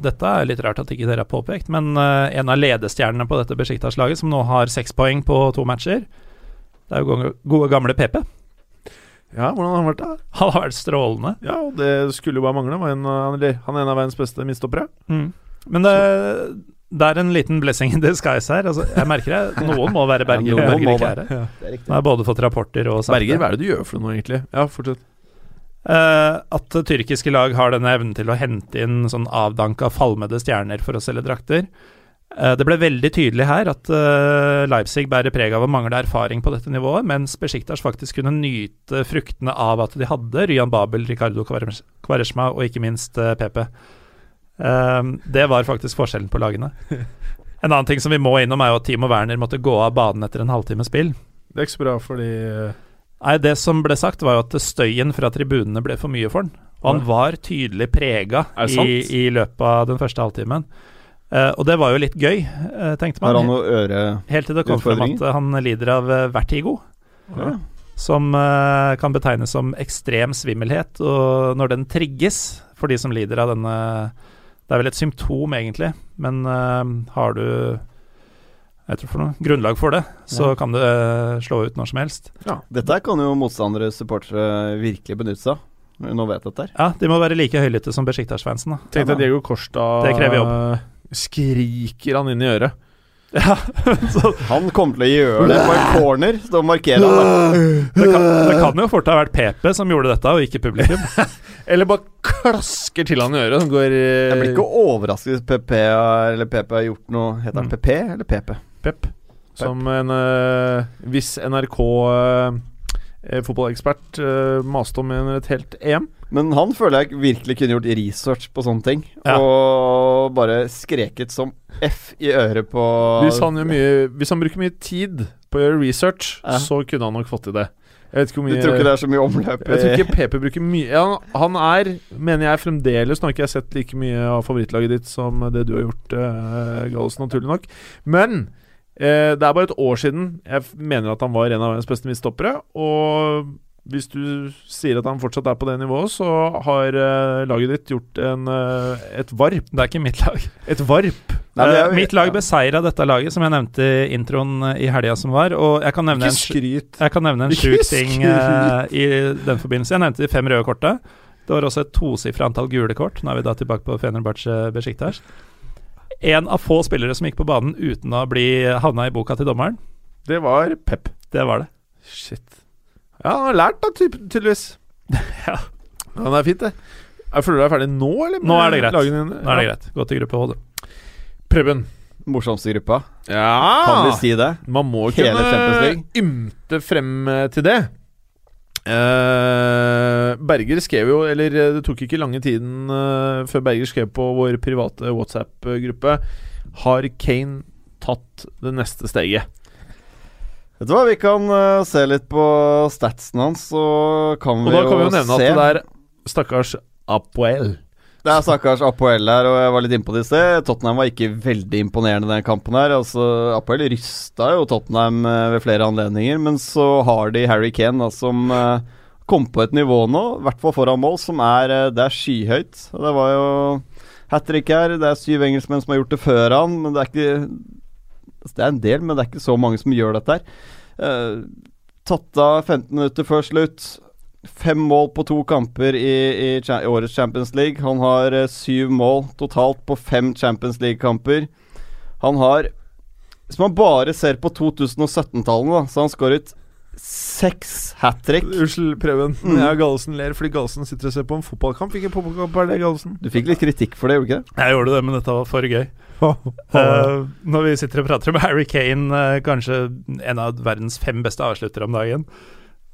dette er litt rart at ikke dere har påpekt, men uh, en av ledestjernene på dette Besjiktas-laget, som nå har seks poeng på to matcher, det er jo gode, gode gamle PP. Ja, hvordan har han vært da? Han har vært strålende. Ja, og det skulle jo bare mangle. Eller, han er en av verdens beste midtstoppere. Men det, det er en liten blessing in disguise her. Altså, jeg merker det. Noen må være Berger. Ja, noen Berger ikke er her. Det er. Nå har jeg både fått rapporter og sagt Berger, hva er det du gjør for noe, egentlig? Ja, fortsett. Uh, at tyrkiske lag har denne evnen til å hente inn sånn avdanka, falmede stjerner for å selge drakter. Uh, det ble veldig tydelig her at uh, Leipzig bærer preg av å mangle erfaring på dette nivået, mens Besjiktas faktisk kunne nyte fruktene av at de hadde Ryan Babel, Ricardo Kvaresma og ikke minst Pepe. Eh, det var faktisk forskjellen på lagene. [laughs] En annen ting som vi må innom, er jo at Timo Werner måtte gå av banen etter en halvtime spill. Det er ikke så bra, fordi eh, Nei, det som ble sagt, var jo at støyen fra tribunene ble for mye for han. Og han var tydelig prega i, i løpet av den første halvtimen. Uh, og det var jo litt gøy, uh, tenkte Har man. han noe øre... Helt til det kom frem at han lider av vertigo. Ja. Som uh, kan betegnes som ekstrem svimmelhet. Og når den trigges, for de som lider av denne Det er vel et symptom, egentlig, men uh, har du jeg tror for noe grunnlag for det, så Ja. kan det eh, slå ut når som helst. Dette kan jo motstandere supportere virkelig benytte seg av. Nå vet dette her. Ja, de må være like høylytte som Besjiktas-fansen. Tenk deg Diego Costa Det krever jobb. eh, Skriker han inn i øret. Ja, [laughs] så Han kommer til å gjøre det på en corner. Så markerer markere han der. det kan, det kan jo fort ha vært PP som gjorde dette, og ikke publikum. [laughs] Eller bare klasker til han i øret. Han går eh, Jeg blir ikke overrasket hvis PP eller PP har gjort noe Heter han Mm. PP eller PP? Pep. Som en uh, viss NRK eh, eh, fotballekspert uh, maste om i et helt EM. Men han føler jeg virkelig kunne gjort research på sånne ting. Ja. Og bare skreket som F i øret på Hvis han, mye, hvis han bruker mye tid på å gjøre research, Ja. så kunne han nok fått til det. Jeg vet ikke hvor Du tror ikke det er så mye omløp Jeg tror ikke PP bruker mye ja, Han er, mener jeg fremdeles Nå har ikke jeg sett like mye av favorittlaget ditt som det du har gjort, uh, Gallosen, naturlig nok. Men eh, det er bare et år siden jeg mener at han var en av verdens beste midtstoppere. Og hvis du sier at han fortsatt er på det nivået, så har uh, laget ditt gjort en, uh, et varp. Det er ikke mitt lag. Et varp. Nei, men uh, mitt lag beseira dette laget, som jeg nevnte i introen eh, i helga som var. Og jeg kan nevne Ikke en, jeg kan nevne en sjuk ting eh, i den forbindelse. Jeg nevnte de fem røde korta. Det var også et tosifra antall gule kort. Nå er vi da tilbake på Fenerbahçe Besjiktas. En av få spillere som gikk på banen uten å bli havna i boka til dommeren. Det var Pep. Det var det. Shit. Ja, han har lært, da, tydeligvis. [laughs] Ja. Ja, det er fint, det. Jeg føler du er ferdig nå, eller? Nå er det greit. Lagene? Nå er det Ja. greit. Gå til gruppe H, du. Preben. Morsomste gruppa. Ja Kan vi si det? Man må Hele kunne ymte frem eh, til det. Uh, Berger skrev jo Eller eh, det tok ikke lange tiden uh, før Berger skrev på vår private WhatsApp-gruppe Har Kane tatt det neste steget? Vet du hva, vi kan uh, se litt på statsen hans, så kan Og vi da kan vi jo jo nevne se. at det er stakkars Apoel. Det er stakkars Apoel her, og jeg var litt innpå det i sted. Tottenham var ikke veldig imponerende den kampen her. Altså, Apoel rysta jo Tottenham uh, ved flere anledninger, men så har de Harry Kane, da, som uh, kom på et nivå nå, i hvert fall foran mål, som er Det er skyhøyt. Og det var jo hat trick her. Det er syv engelskmenn som har gjort det før han, men det er ikke Det er en del, men det er ikke så mange som gjør dette her. Uh, tatt av 15 minutter før slutt. Fem mål på to kamper i, i, i årets Champions League. Han har uh, syv mål totalt på fem Champions League-kamper. Han har Hvis man bare ser på 2017-tallene, da, så har han skåret seks hat trick. Unnskyld, Preben. Mm. Jeg og Gallosen ler fordi Gallosen sitter og ser på en fotballkamp. Hvilken fotballkamp er det, Gallosen? Du fikk litt kritikk for det, gjorde du ikke det? Jeg gjorde det, men dette var for gøy. uh, [laughs] når vi sitter og prater om [laughs] Harry Kane, uh, kanskje en av verdens fem beste avsluttere om dagen,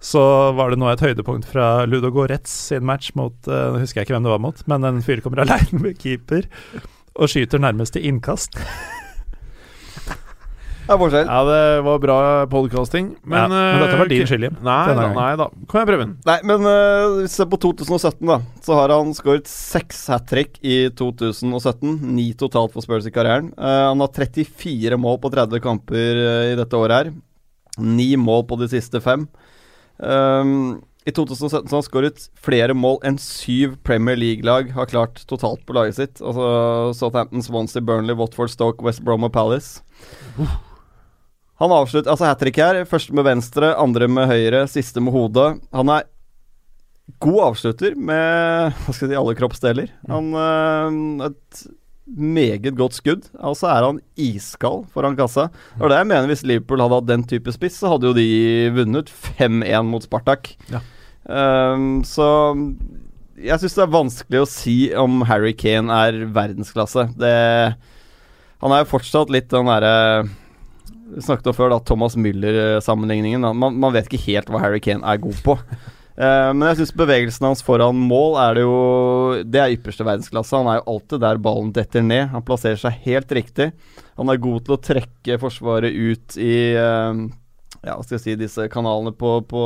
så var det nå et høydepunkt fra Ludo Goretz sin match mot uh, husker jeg ikke hvem det var mot, men en fyr kommer [laughs] aleine med keeper og skyter nærmest til innkast. Det er forskjell. Ja, det var bra podcasting. Men, ja, men dette var din eh, skyld, Jim. Nei, nei da, gangen. nei da. Kom igjen, Preben. Nei, men uh, se på 2017, da. Så har han skåret seks hat trick i 2017. Ni totalt for Spurs i karrieren. Uh, han har 34 mål på 30 kamper uh, i dette året her. Ni mål på de siste fem. Um, I 2017 så har han skåret flere mål enn syv Premier League-lag har klart totalt på laget sitt. Altså Southampton, Swansea, Burnley, Watford, Stoke, West Brom og Palace. Han avslutter altså hat trick her. Første med venstre, andre med høyre, siste med hodet. Han er god avslutter med hva skal jeg si, alle kroppsdeler. Han øh, Et meget godt skudd. Altså er han iskald foran kassa. Og det jeg mener Hvis Liverpool hadde hatt den type spiss, så hadde jo de vunnet 5-1 mot Spartak. Ja. Um, så jeg syns det er vanskelig å si om Harry Kane er verdensklasse. Det Han er jo fortsatt litt den derre vi snakket om før da Thomas Müller-sammenligningen. Man, man vet ikke helt hva Harry Kane er god på. Uh, [laughs] men jeg syns bevegelsen hans foran mål er det jo Det er ypperste verdensklasse. Han er jo alltid der ballen detter ned. Han plasserer seg helt riktig. Han er god til å trekke Forsvaret ut i uh, Ja, hva skal jeg si Disse kanalene på, på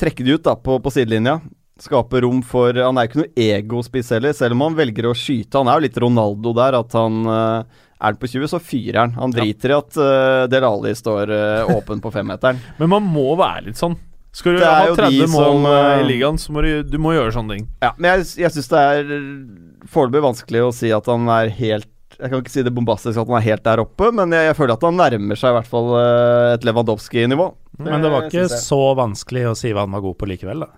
Trekke de ut da på, på sidelinja. Skape rom for Han er ikke noe egospiss heller, selv om han velger å skyte. Han er jo litt Ronaldo der, at han eh, er han på 20, så fyrer han. Han driter i at uh, Del Ali står uh, åpen på femmeteren. [laughs] Men man må være litt sånn. Skal du ha 30 mål som, eh, i ligaen, så må du, du må gjøre sånne ting. Ja, men jeg, jeg syns det er foreløpig vanskelig å si at han er helt Jeg kan ikke si det bombastisk at han er helt der oppe, men jeg, jeg føler at han nærmer seg i hvert fall et Lewandowski-nivå. Men det var ikke så vanskelig å si hva han var god på likevel, da.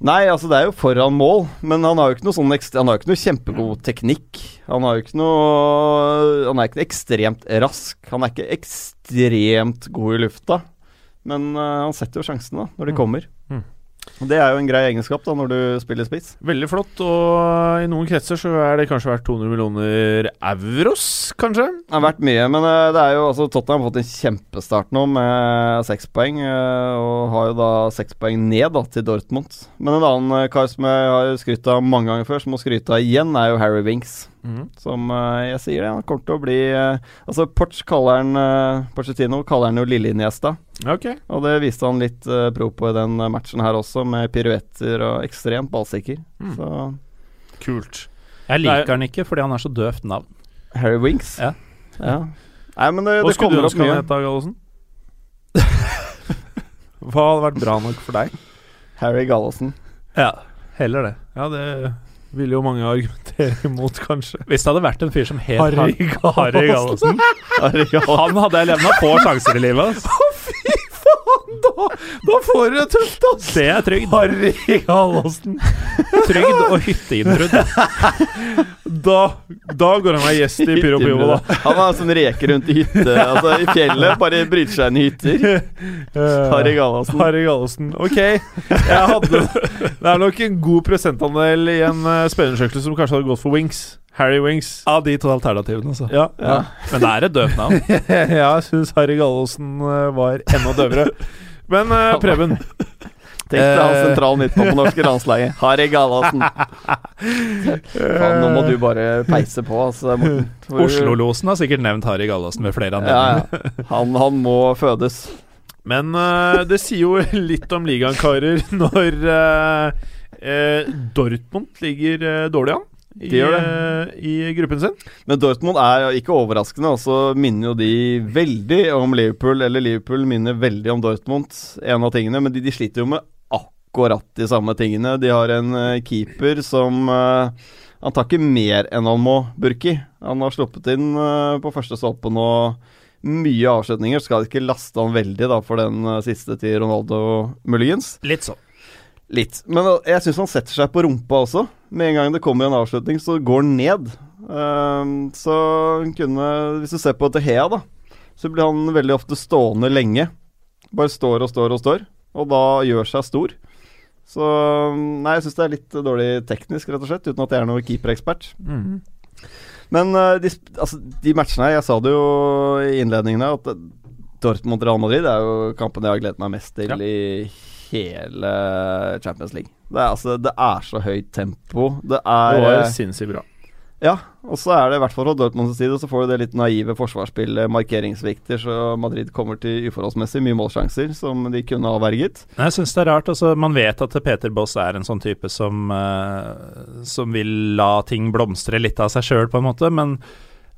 Nei, altså det er jo foran mål, men han har jo ikke noe sånn ekst- Han har jo ikke noe kjempegod teknikk. Han har jo ikke noe Han er ikke ekstremt rask. Han er ikke ekstremt god i lufta, men uh, han setter jo sjansen da, når de Mm. kommer. Det er jo en grei egenskap da når du spiller spiss. Veldig flott, og i noen kretser så er det kanskje verdt 200 millioner euros, kanskje? Det har vært mye, men eh, det er jo altså Tottenham har fått en kjempestart nå med seks poeng, eh, og har jo da seks poeng ned da til Dortmund. Men en annen eh, kar som jeg har skrytt av mange ganger før, som må skryte av igjen, er jo Harry Winks. Som uh, jeg sier det, han kommer til å bli uh, Altså Porch kaller han uh, Porcetino kaller han jo Lille Iniesta. Ok. Og det viste han litt uh, pro på i den eh, matchen her også, med piruetter og ekstremt ballsikker. Mm. Så Kult. Jeg Nei. liker han ikke fordi han er så døvt navn. Harry Winks. Ja. ja. Nei, men det, Hva det skulle du kommer opp ønske han mye. het, Gallosen? [laughs] Hva hadde vært bra nok for deg? Harry Gallosen. Ja, heller det. Ja, det ville jo mange argumentere imot, kanskje. Hvis det hadde vært en fyr som het Harry Har- Gallosen, han hadde jeg levna på sjanser i livet. ass. [laughs] Da, da får du det tøft, ass! Det er trygd. Harry Gallosen. Trygd og hytteinnbrudd. [laughs] Da, da går han av gjest i Pyro Pivo, da. Han er sånn reker rundt i hytte Altså i fjellet, bare bryter seg inn i hytter. [laughs] Harry Gallosen. Harry Gallosen. Ok. Jeg hadde Det er nok en god prosentandel i en uh, som kanskje hadde gått for Wings. Harry Wings. Av de to alternativene, altså. Ja. Ja. Men det er et døvt navn. [laughs] jeg syns Harry Gallosen eh, var enda døvere. Men uh, Preben, [laughs] Tenk deg han Eh. sentral midtmann på norske landslaget. [laughs] Harry Gallosen. Faen, nå må du bare peise på, altså. Oslo-losen har sikkert nevnt Harry Gallosen ved flere Ja, anledninger. ja. Han, han må fødes. Men uh, det sier jo litt om ligaen, karer, når uh, Dortmund ligger dårlig an i, De eh, i gruppen sin. Men Dortmund er ikke overraskende, og så minner jo de veldig om Liverpool. Eller Liverpool minner veldig om Dortmund, en av tingene. Men de, de sliter jo med akkurat de samme tingene. De har en eh, keeper som uh, Han tar ikke mer enn han må, Burki. Han har sluppet inn uh, på første stolpe nå mye avslutninger. Skal ikke laste han veldig da for den siste til Ronaldo, muligens. Litt sånn. Litt. Men uh, jeg syns han setter seg på rumpa også. Med en gang det kommer en avslutning, så går han ned. Ehm, så kunne Hvis du ser på Tehea, da, så blir han veldig ofte stående lenge. Bare står og står og står, og da gjør seg stor. Så Nei, jeg syns det er litt dårlig teknisk, rett og slett, uten at jeg er noen keeperekspert. Men uh, de, altså, de matchene her, jeg sa det jo i innledningen her, at Dortmund-Real Madrid er jo kampen jeg har gledet meg mest til Ja. i hele Champions League. Det er, altså, det er så høyt tempo. Det er Det var eh, sinnssykt bra. Ja, og så er det i hvert fall fra Dortmunds side, så får du det litt naive forsvarsspillet, markeringsvikter, så Madrid kommer til uforholdsmessig mye målsjanser som de kunne avverget. Jeg syns det er rart. altså Man vet at Peter Boss er en sånn type som, uh, som vil la ting blomstre litt av seg sjøl, på en måte. Men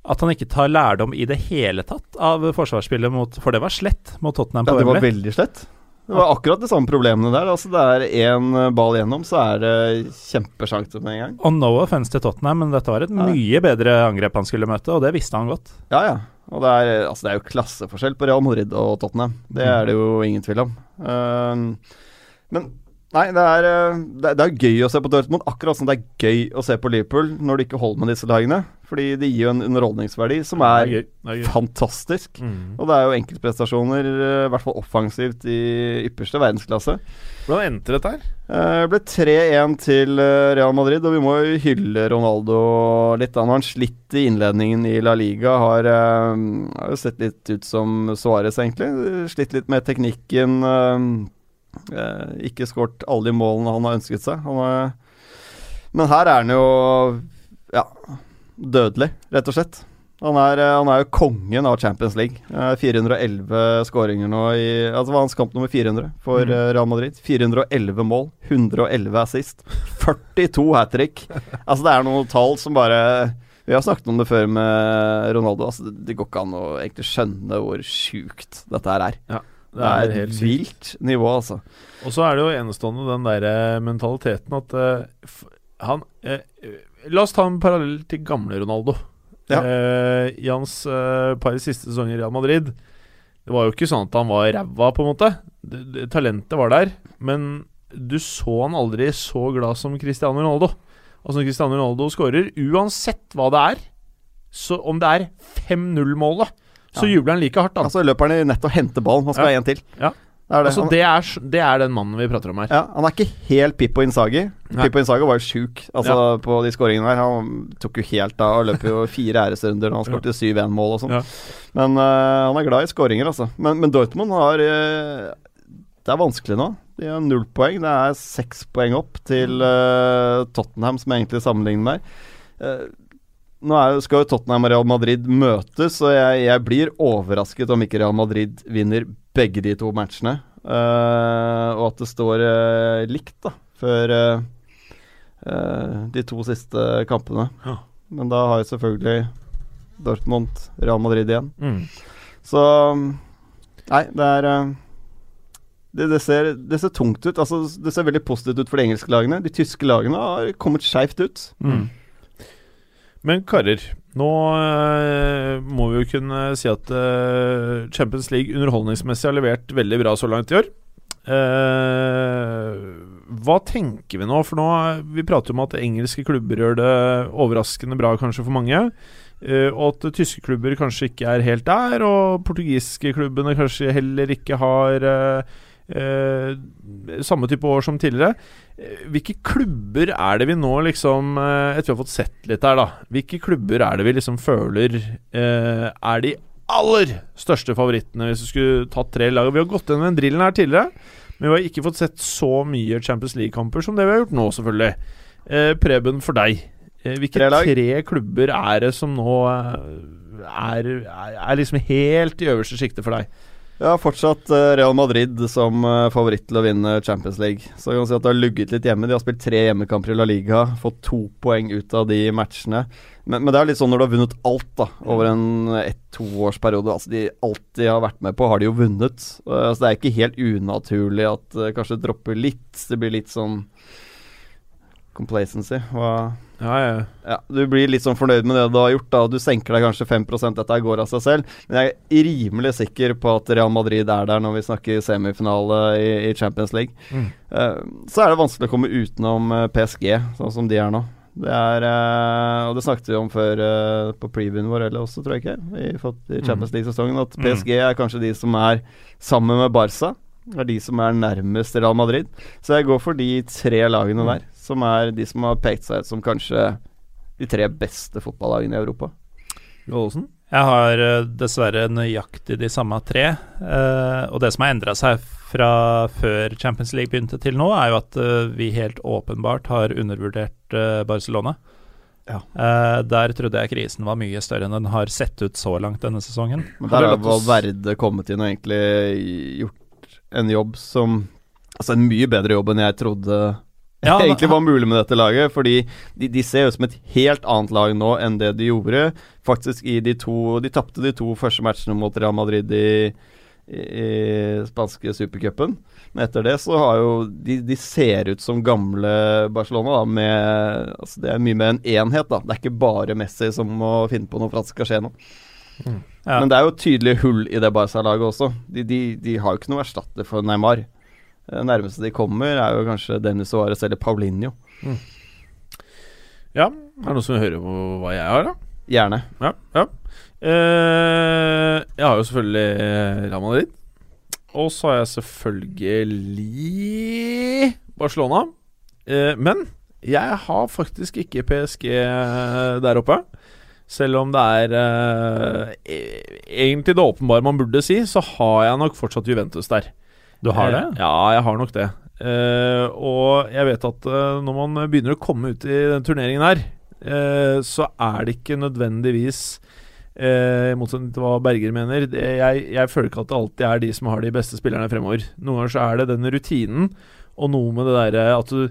at han ikke tar lærdom i det hele tatt av forsvarsspillet mot For det var slett mot Tottenham Ja, det var veldig slett. Det var akkurat de samme problemene der. Altså, det er én ball gjennom, så er det kjempesjanse med en gang. Og no offense til Tottenham, men dette var et mye bedre angrep han skulle møte, og det visste han godt. Ja, ja. Og det er, altså, det er jo klasseforskjell på Real Madrid og Tottenham. Det er det jo ingen tvil om. Ehm, men nei, det er, eh, det, er- det er gøy å se på Dortmund, akkurat som det er gøy å se på Liverpool når det ikke holder med disse lagene. Fordi det gir jo en underholdningsverdi som er. Det er gøy. fantastisk. Mm. Og det er jo enkeltprestasjoner, eh, i hvert fall offensivt, i ypperste verdensklasse. Hvordan endte dette her? Eh, Det ble 3-1 til eh, Real Madrid, og vi må jo hylle Ronaldo litt. Han har slitt i innledningen i La Liga. Har, eh, har jo sett litt ut som Suárez, egentlig. Slitt litt med teknikken. Eh, eh, ikke skåret alle de målene han har ønsket seg. Han har, men her er han jo ja, dødelig, rett og slett. Han er, eh, han er jo kongen av Champions League. Eh, 411 skåringer nå i Altså var hans kamp nummer 400 for Mm. eh, Real Madrid. 411 mål, 111 assist, 42 hat trick. Altså det er noen tall som bare Vi har snakket om det før med Ronaldo. Altså det, det går ikke an å egentlig skjønne hvor sjukt dette her er. Det er et helt vilt nivå, altså. Og så er det jo enestående den der eh, mentaliteten at uh, han eh, La oss ta en parallell til gamle Ronaldo. Ja. Uh, I hans par siste sesonger i Real Madrid Det var jo ikke sånn at han var ræva, på en måte. Det, det, talentet var der, men du så han aldri så glad som Cristiano Ronaldo. Altså når Cristiano Ronaldo skårer, uansett hva det er, så om det er 5-0-målet, så Ja. jubler han like hardt. Da. Altså løper han i nett og henter ballen. Han skal Ja. ha en til. Ja. Det er det. altså, det, er, det er den mannen vi prater om her. Ja, Han er ikke helt Pippo Inzaghi. Nei. Pippo Inzaghi var jo sjuk altså, på de skåringene her. Han tok jo helt av og løp jo [laughs] fire æresrunder. Han skåret syv 1 mål og sånn. Ja. Men uh, han er glad i skåringer, altså. Men, men Dortmund har uh, Det er vanskelig nå. De har null poeng. Det er seks poeng opp til uh, Tottenham, som jeg egentlig sammenligner med. Eh, nå er, skal jo Tottenham og Real Madrid møtes, og jeg, jeg blir overrasket om ikke Real Madrid vinner begge de to matchene. Uh, og at det står uh, likt da før uh, de to siste kampene. Ja. Men da har jo selvfølgelig Dortmund Real Madrid igjen. Mm. Så Nei, det er det, det, ser, det ser tungt ut. Altså, det ser veldig positivt ut for de engelske lagene. De tyske lagene har kommet skeivt ut. Mm. Men karer, nå eh, må vi jo kunne si at eh, Champions League underholdningsmessig har levert veldig bra så langt i år. Uh, hva tenker vi nå? For nå Vi prater jo om at engelske klubber gjør det overraskende bra kanskje for mange. Uh, og at tyske klubber kanskje ikke er helt der, og portugiske klubbene kanskje heller ikke har eh, eh, samme type år som tidligere. Eh, Hvilke klubber er det vi nå liksom eh, Etter vi har fått sett litt her, da. Hvilke klubber er det vi liksom føler eh, er de aller største favorittene, hvis vi skulle tatt tre lag? Vi har gått gjennom den drillen her tidligere, men vi har ikke fått sett så mye Champions League-kamper som det vi har gjort nå, selvfølgelig. Eh, Preben, for deg. Eh, hvilke Tre tre, klubber er det som nå er, er, er liksom helt i øverste sjiktet for deg? Har fortsatt eh, Real Madrid som eh, favoritt til å vinne Champions League. Så kan kan si at det har lugget litt hjemme. De har spilt tre hjemmekamper i La Liga, fått to poeng ut av de matchene. Men, men det er litt sånn når du har vunnet alt da over en ett-toårsperiode. Altså de alltid har vært med på, har de jo vunnet. Eh, så det er ikke helt unaturlig at det kanskje dropper litt. Det blir litt sånn complacency. Hva Ja, ja. ja, Du blir litt sånn fornøyd med det du har gjort. da Du senker deg kanskje 5 dette går av seg selv. Men jeg er rimelig sikker på at Real Madrid er der når vi snakker semifinale i, i Champions League. Mm. Uh, så er det vanskelig å komme utenom eh, PSG, sånn som de er nå. Det er uh, Og det snakket vi om før uh, på previewen vår eller også, tror jeg ikke, i, fått- i Champions League-sesongen, at Mm. PSG er kanskje de som er sammen med Barca. Er de som er nærmest Real Madrid. Så jeg går for de tre lagene der, som er de som har pekt seg ut som kanskje de tre beste fotballagene i Europa. Olsen? Jeg har eh, dessverre nøyaktig de samme tre. eh, og det som har endra seg fra før Champions League begynte til nå, er jo at eh, vi helt åpenbart har undervurdert eh, Barcelona. Ja. Eh, der trodde jeg krisen var mye større enn den har sett ut så langt denne sesongen. Men der har Valverde kommet inn og egentlig gjort en jobb som Altså en mye bedre jobb enn jeg trodde Ja, men- [laughs] egentlig var mulig med dette laget. Fordi de, de ser ut som et helt annet lag nå enn det de gjorde. Faktisk i de to De tapte de to første matchene mot Real Madrid i, i, i spanske supercupen. Men etter det så har jo de, de ser ut som gamle Barcelona, da, med Altså det er mye med en enhet, da. Det er ikke bare Messi som må finne på noe for at det skal skje noe. Ja. Men det er jo tydelige hull i det Barca-laget også. De, de, de har jo ikke noe erstatter for Neymar. Det nærmeste de kommer, er jo kanskje Dennis Suárez eller Paulinho. Ja, er det noen som vil høre på hva jeg har, da? Gjerne. Ja. ja. Uh, jeg har jo selvfølgelig eh, Real Madrid. Og så har jeg selvfølgelig Barcelona. Uh, men jeg har faktisk ikke PSG der oppe. Selv om det er eh, e- egentlig det åpenbare man burde si, så har jeg nok fortsatt Juventus der. Du har det? Eh, Ja, jeg har nok det. Eh, og jeg vet at eh, når man begynner å komme ut i den turneringen her, så er det ikke nødvendigvis I motsetning til hva Berger mener. Det, jeg, jeg føler ikke at det alltid er de som har de beste spillerne fremover. Noen ganger så er det den rutinen og noe med det derre at du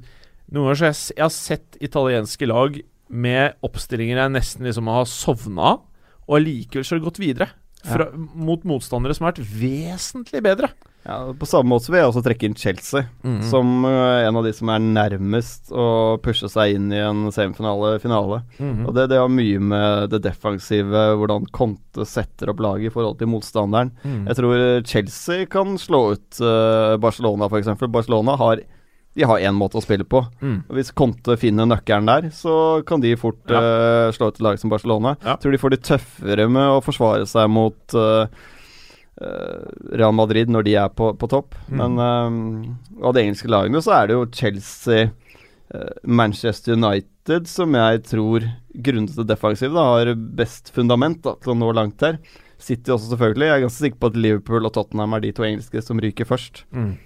Noen ganger så jeg, jeg har sett italienske lag med oppstillinger jeg nesten liksom har sovna av, og allikevel så har det gått videre. Fra, Mot motstandere som har vært vesentlig bedre. Ja, på samme måte så vil jeg også trekke inn Chelsea, Mhm. som uh, en av de som er nærmest å pushe seg inn i en semifinale-finale. Mhm. Og det, det har mye med det defensive, hvordan Conte setter opp laget i forhold til motstanderen. Mm. Jeg tror eh, Chelsea kan slå ut uh, Barcelona, f.eks. Barcelona har de har én måte å spille på. Mm. Hvis Conte finner nøkkelen der, så kan de fort eh, slå ut et lag som Barcelona. Ja. Jeg tror de får det tøffere med å forsvare seg mot eh, Real Madrid når de er på, på topp. Mm. Men um, av de engelske lagene så er det jo Chelsea, uh, Manchester United, som jeg tror, grunnet det defensive, da, har best fundament da, til å nå langt her. City også, selvfølgelig. Jeg er ganske sikker på at Liverpool og Tottenham er de to engelske som ryker først. Mm.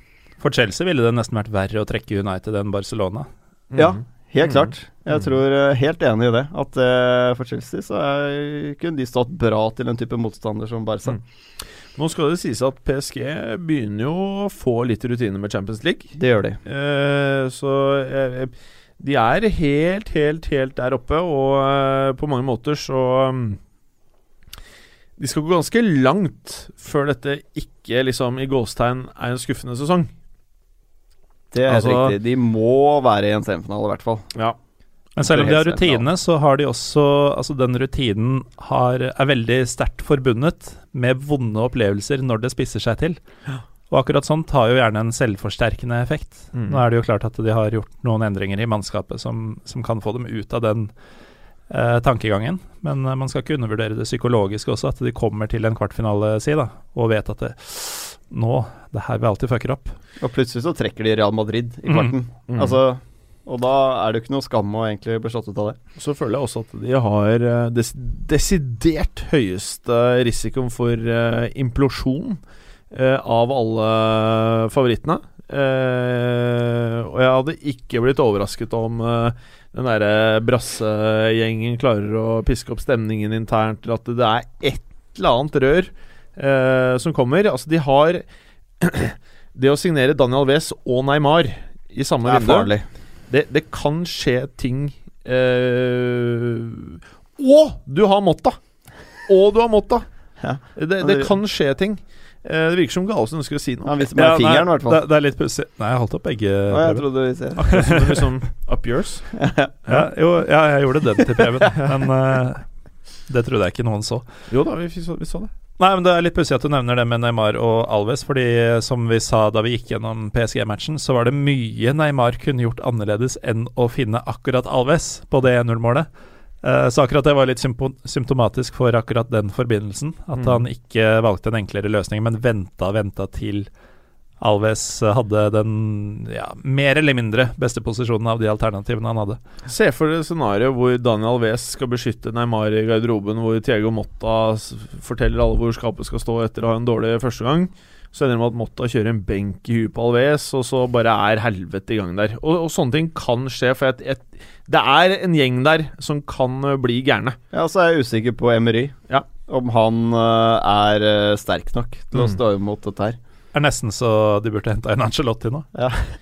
For Chelsea ville det nesten vært verre å trekke United enn Barcelona. Ja, Mhm. helt Mm. klart. Jeg Mm. tror eh, helt enig i det. At uh, for Chelsea så er, kunne de stått bra til en type motstander som Barca. Mm. Nå skal det sies at PSG begynner jo å få litt rutine med Champions League. Det gjør de. Eh, så eh, de er helt, helt, helt der oppe, og eh, på mange måter så mm, De skal gå ganske langt før dette ikke liksom i gåstegn er en skuffende sesong. Det er helt Altså- riktig. De må være i en semifinale, i hvert fall. Ja. Men selv om de har rutine, så har de også Altså, den rutinen har, er veldig sterkt forbundet med vonde opplevelser når det spisser seg til. Og akkurat sånt har jo gjerne en selvforsterkende effekt. Mm. Nå er det jo klart at de har gjort noen endringer i mannskapet som, som kan få dem ut av den eh, tankegangen. Men eh, man skal ikke undervurdere det psykologiske også, at de kommer til en kvartfinale, si, da, og vet at det, nå, det her vi alltid fucker opp. Og plutselig så trekker de Real Madrid i kvarten. kvarten. Mm. Altså, og da er det jo ikke noe skam å egentlig bli slått ut av det. Så føler jeg også at de har eh, des desidert høyeste risikoen for eh, implosjon eh, av alle favorittene. Og jeg hadde ikke blitt overrasket om den derre brassegjengen klarer å piske opp stemningen internt, eller at det er et eller annet rør som kommer. Altså, de har [clears throat] Det å signere Daniel Wes og Neymar i samme Det er farlig. Det, det kan skje ting eh, Og Du har Motta! Og du har Motta! Ja. Det, det kan skje ting. Eh, det virker som Galesen ønsker å si noe. Han viser meg fingeren, i hvert fall. det, det er litt pussig. Nei, jeg holdt opp begge. Å, jeg trodde vi ser. Akkurat som liksom Up yours. [laughs] ja, jo, ja, jeg gjorde den til Preben, [laughs] men eh, det trodde jeg ikke noen så. Jo da, vi, så, vi så det. Nei, men Det er litt pussig at du nevner det med Neymar og Alves. Fordi som vi sa da vi gikk gjennom PSG-matchen, så var det mye Neymar kunne gjort annerledes enn å finne akkurat Alves på det 1-0-målet. Eh, så akkurat det var litt symptomatisk for akkurat den forbindelsen. At Mm. han ikke valgte en enklere løsning, men venta venta til Alves hadde den ja, mer eller mindre beste posisjonen av de alternativene han hadde. Se for deg scenarioet hvor Daniel Alves skal beskytte Neymar i garderoben, hvor Tiago Motta forteller alle hvor skapet skal stå etter å ha en dårlig første gang. Så ender det med at Motta kjører en benk i huet på Alves, og så bare er helvete i gang der. Og, og sånne ting kan skje, for et, et, det er en gjeng der som kan eh, bli gærne. Ja, så er jeg usikker på Emery. Ja. Om han uh, er eh, sterk nok til å Mm. stå imot dette her. Er nesten så de burde henta en Angelotti nå.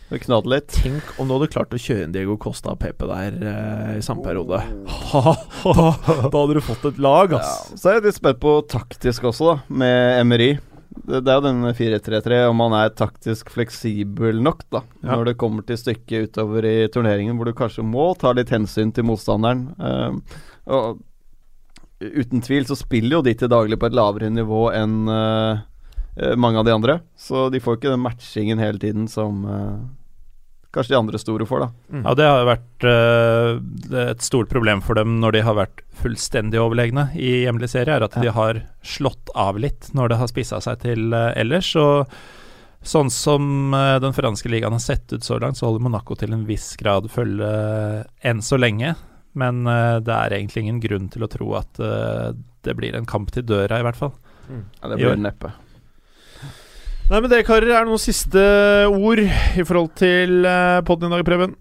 Det knader litt. Tenk om du hadde klart å kjøre en Diego Costa og Pepe der eh, i samme periode. [laughs] da, da hadde du fått et lag, Ja, så er jeg litt spent på taktisk også, da, med Emery. Det, det er jo den 4-3-3, om han er taktisk fleksibel nok, da. Ja. Når det kommer til stykket utover i turneringen, hvor du kanskje må ta litt hensyn til motstanderen. Ehm, og uten tvil så spiller jo de til daglig på et lavere nivå enn eh, eh, mange av de andre. Så de får ikke den matchingen hele tiden som eh, kanskje de andre store får, da. Mm. Ja, det har vært uh, et stort problem for dem når de har vært fullstendig overlegne i hjemlig serie, er at de har slått av litt når det har spissa seg til uh, ellers. Og sånn som eh, den franske ligaen har sett ut så langt, så holder Monaco til en viss grad følge eh, enn så lenge. Men eh, det er egentlig ingen grunn til å tro at eh, det blir en kamp til døra, i hvert fall. Ja, det blir det neppe. Nei, men det, karer, er det noen siste ord i forhold til uh, podden i dag, Preben?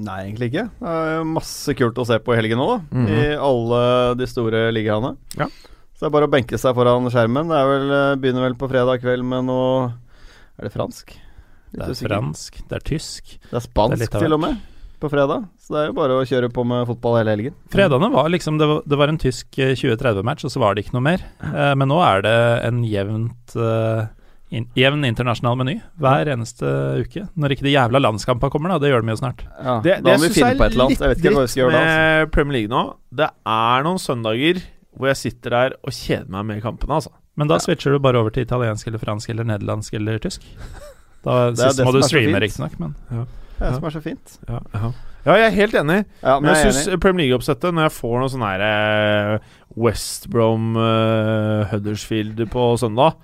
Nei, egentlig ikke. Det er masse kult å se på i helgen nå, da. Mhm. I alle de store ligaene. Ja. Så det er bare å benke seg foran skjermen. Det er vel, eh, begynner vel på fredag kveld med noe Er det fransk? Litt Det er usikker. fransk, det er tysk. Det er Det er spansk til og med på fredag. Så det er jo bare å kjøre på med fotball hele helgen. Fredagene var liksom Det var, det var en tysk eh, 2030-match, og så var det ikke noe mer. Eh, men nå er det en jevnt eh, in, jevn internasjonal meny hver eneste uke. Når ikke de jævla landskampene kommer, da. Det gjør de jo snart. Ja, Det, det, synes jeg er litt dritt. Altså. med Premier League nå. Det er noen søndager hvor jeg sitter der og kjeder meg med kampene, altså. Men da Ja. switcher du bare over til italiensk eller fransk eller nederlandsk eller tysk. Da Det er sist må du streame, fint. riktignok, men Det er det som er så fint. Ja, jeg er helt enig. Ja, Men men jeg jeg syns. Premier League-oppsettet, når jeg får noe sånn her eh, West Brom eh, Huddersfield på søndag da-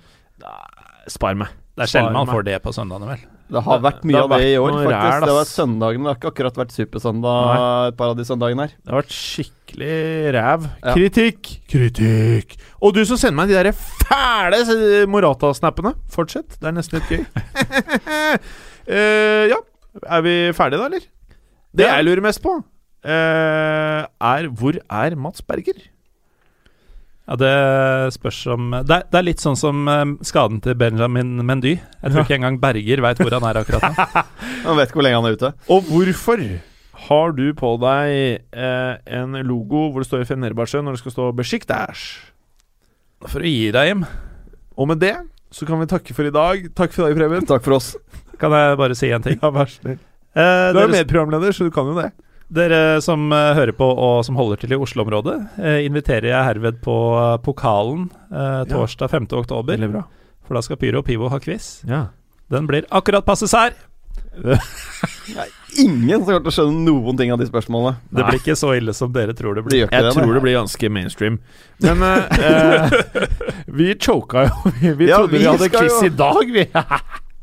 Spar meg. det er sjelden man får det på søndagene, vel. Det har vært det mye vært av det i år, faktisk. ræl, det var søndagen. Det har ikke akkurat vært supersøndag et par av de søndagene her. Det har vært skikkelig ræv. Ja. Kritikk! Kritikk! Og du som sender meg de der fæle Morata-snappene. Fortsett. Det er nesten litt gøy. uh, [laughs] ja. Er vi ferdige, da, eller? Det Ja. jeg lurer mest på, uh, er hvor er Mats Berger? Ja, Det spørs om Det er, det er litt sånn som eh, skaden til Benjamin Mendy. Jeg tror ikke engang Berger veit hvor han er akkurat nå. [laughs] han vet ikke hvor lenge han er ute. Og hvorfor har du på deg eh, en logo hvor det står Fenerbahçe når det skal stå Besiktas? For å gi deg Jim. Og med det så kan vi takke for i dag. Takk for i dag, Preben. Takk for oss. kan jeg bare si en ting. Ja, vær snill. Eh, Du er jo medprogramleder, så du kan jo det. Dere som eh, hører på og som holder til i Oslo-området, eh, inviterer jeg herved på eh, Pokalen torsdag 5. oktober. Veldig bra. For da skal Pyro og Pivo ha quiz. Ja. Den blir akkurat passe sær. [laughs] Ingen som klarte å skjønne noen ting av de spørsmålene. Det blir ikke så ille som dere tror det blir. Det Jeg det. tror det blir ganske mainstream. Men uh, [laughs] eh, vi choka jo. Vi, [laughs] vi Ja, trodde vi, vi hadde quiz jo- i dag, vi.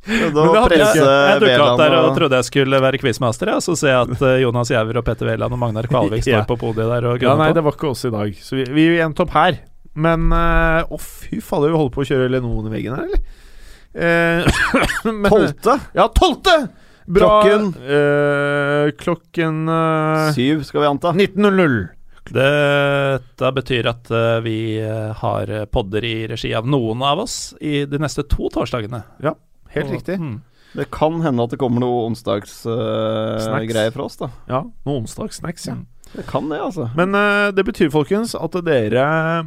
Ja, Da Men hadde presse Jeg, jeg dukka opp der og og trodde jeg skulle være quizmaster, ja. så ser jeg at [laughs] eh, Jonas Giæver og Petter Wæland og Magnar Kvalvik [laughs] står Ja. på podiet der og Ja, nei, på. det var ikke oss i dag. Så vi, vi endte opp her. Men eh, Å, fy fader, vi holder på å kjøre Lenoen i veggen her, eller? Eh, [coughs] men- Tolvte! Ja, tolvte! Bra. Klokken? Eh, klokken eh, Syv, skal vi anta. 19.00. Dette betyr at eh, vi eh, har podder i regi av noen av oss i de neste to torsdagene. Helt Og- riktig. Mm. Det kan hende at det kommer noe onsdagsgreier uh, fra oss, da. Ja, noen onsdagssnacks, ja. Mm. Det kan det, altså. Men uh, det betyr, folkens, at dere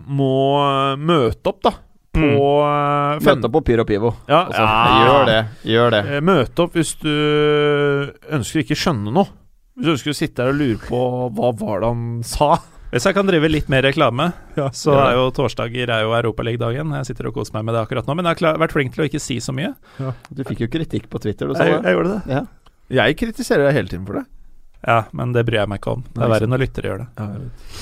må eh, møte opp, da. På Mm. Møte opp på Pyro Pivo. Ja, Altså, Gjør det. Gjør det. Eh, Møte opp hvis du ønsker ikke skjønne noe. Hvis du ønsker å sitte her og lure på hva var det han sa. Hvis jeg kan drive litt mer reklame, Ja, så er jo torsdager er jo Europaliga-dagen. Jeg sitter og koser meg med det akkurat nå, men jeg har vært flink til å ikke si så mye. Du fikk jo kritikk på Twitter, du sa Jeg, det. jeg gjorde det. Ja. Jeg kritiserer deg hele tiden for det. Ja, men det bryr jeg meg ikke om. Det er verre når lyttere gjør det.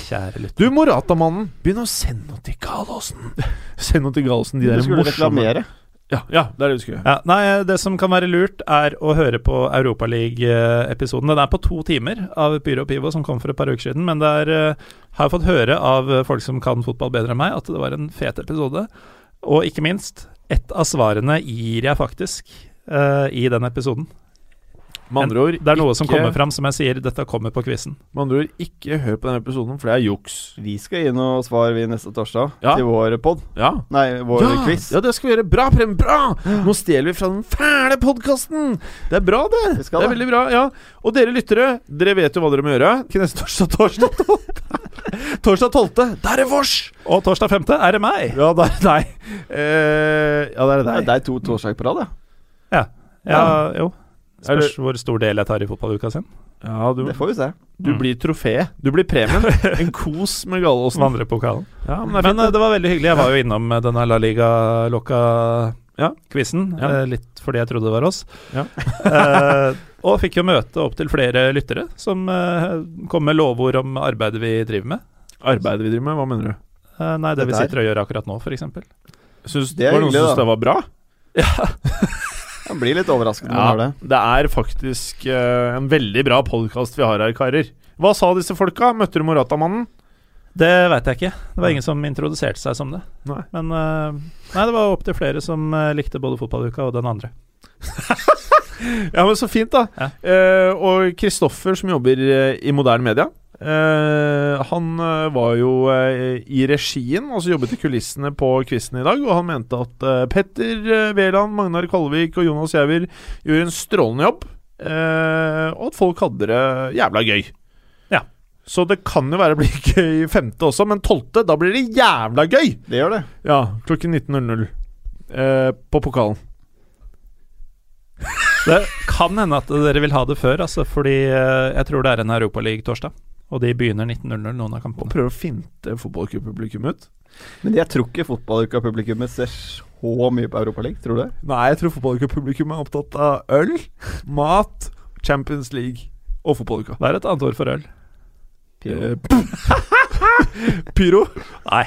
Kjære lytter. Du, Morata-mannen, begynn å sende noe til Gallosen. [laughs] Send noe til Gallosen, de Du der skulle morsomme reklamere. Ja, ja, det er det vi skulle. Ja, nei, det som kan være lurt, er å høre på Europaliga-episoden. Den er på to timer av Pyro og Pivo, som kom for et par uker siden. Men det er, eh, har fått høre av folk som kan fotball bedre enn meg, at det var en fet episode. Og ikke minst, ett av svarene gir jeg faktisk uh, i den episoden. Med andre ord, Det er noe som kommer fram, som jeg sier, dette kommer på quizen. Med andre ord, ikke hør på denne episoden, for det er juks. Vi skal gi noe svar vi neste torsdag Ja. til vår pod. Ja. Nei, vår ja, quiz. ja, det skal vi gjøre. Bra, Prem! Bra! Nå stjeler vi fra den fæle podkasten! Det er bra, det. Vi skal det er det. veldig bra, ja. Og dere lyttere, dere vet jo hva dere må gjøre. Ikke neste torsdag, torsdag 12. torsdag 12. Der er vårs! Og torsdag 5. er det meg! Ja, der er deg. Uh, ja, der er Det deg. er to torsdager på rad, ja. Ja, jo. Spørs hvor stor del jeg tar i fotballuka sin. Ja, du, Det får vi se. du blir trofé. Du blir premien. [laughs] En kos med Gallosen. Vandrepokalen. Ja, men det Men eh, det var veldig hyggelig. Jeg var jo innom eh, denne La Liga-lokka-quizen. Ja. ja. Litt fordi jeg trodde det var oss. Ja. [laughs] Eh, og fikk jo møte opptil flere lyttere som eh, kom med lovord om arbeidet vi driver med. Arbeidet vi driver med, hva mener du? Eh, nei, det vi sitter og gjør akkurat nå, f.eks. Syns, Det var det noen som syntes det var bra? [laughs] Jeg blir litt overrasket når man hører det. det er faktisk uh, en veldig bra podkast vi har her, karer. Hva sa disse folka? Møtte du Morata-mannen? Det veit jeg ikke. Det var ingen som introduserte seg som det. Nei. Men uh, nei, det var opptil flere som uh, likte både fotballuka og den andre. [laughs] Ja, men så fint, da. Ja. Uh, og Kristoffer, som jobber i moderne media, eh, han eh, var jo uh, i regien, altså jobbet i kulissene på quizen i dag, og han mente at uh, Petter Wæland, Magnar Kalvik og Jonas Giæver gjorde en strålende jobb, og at folk hadde det jævla gøy. Ja. Så det kan jo være bli [laughs] gøy femte også, men tolvte, da blir det jævla gøy! Det gjør det. Ja, klokken 19.00 eh, på pokalen. [laughs] Det kan hende at dere vil ha det før, altså, fordi jeg tror det er en Europaliga-torsdag. Og de begynner 19.00, noen av Og prøver å finte fotballpublikum ut. Men jeg tror ikke fotballuka-publikummet ser så mye på Europaligaen, tror du det? Nei, jeg tror fotballpublikum er opptatt av øl, mat, Champions League og fotballuka. Det er et annet ord for øl. Pyro. [laughs] Pyro. Nei.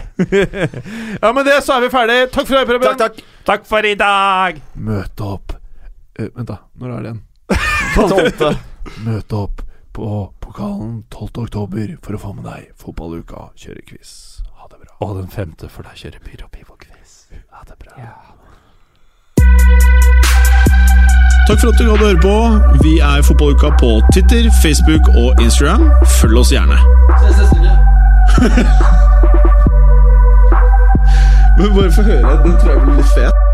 [laughs] ja, med det så er vi ferdige. Takk for deg, Preben. Takk, takk. Takk for i dag! Møte opp Uh, Vent, da. Når er det igjen? [laughs] Møte opp på pokalen 12. oktober for å få med deg fotballuka kjøre quiz. Ha det bra. Og den femte, for deg kjører Pyro Pivo-quiz. Ha det bra. Takk for at du hadde høre på. Vi er Fotballuka på Twitter, Facebook og Instagram. Følg oss gjerne. [laughs] Men bare få høre. Den tror jeg blir litt fet.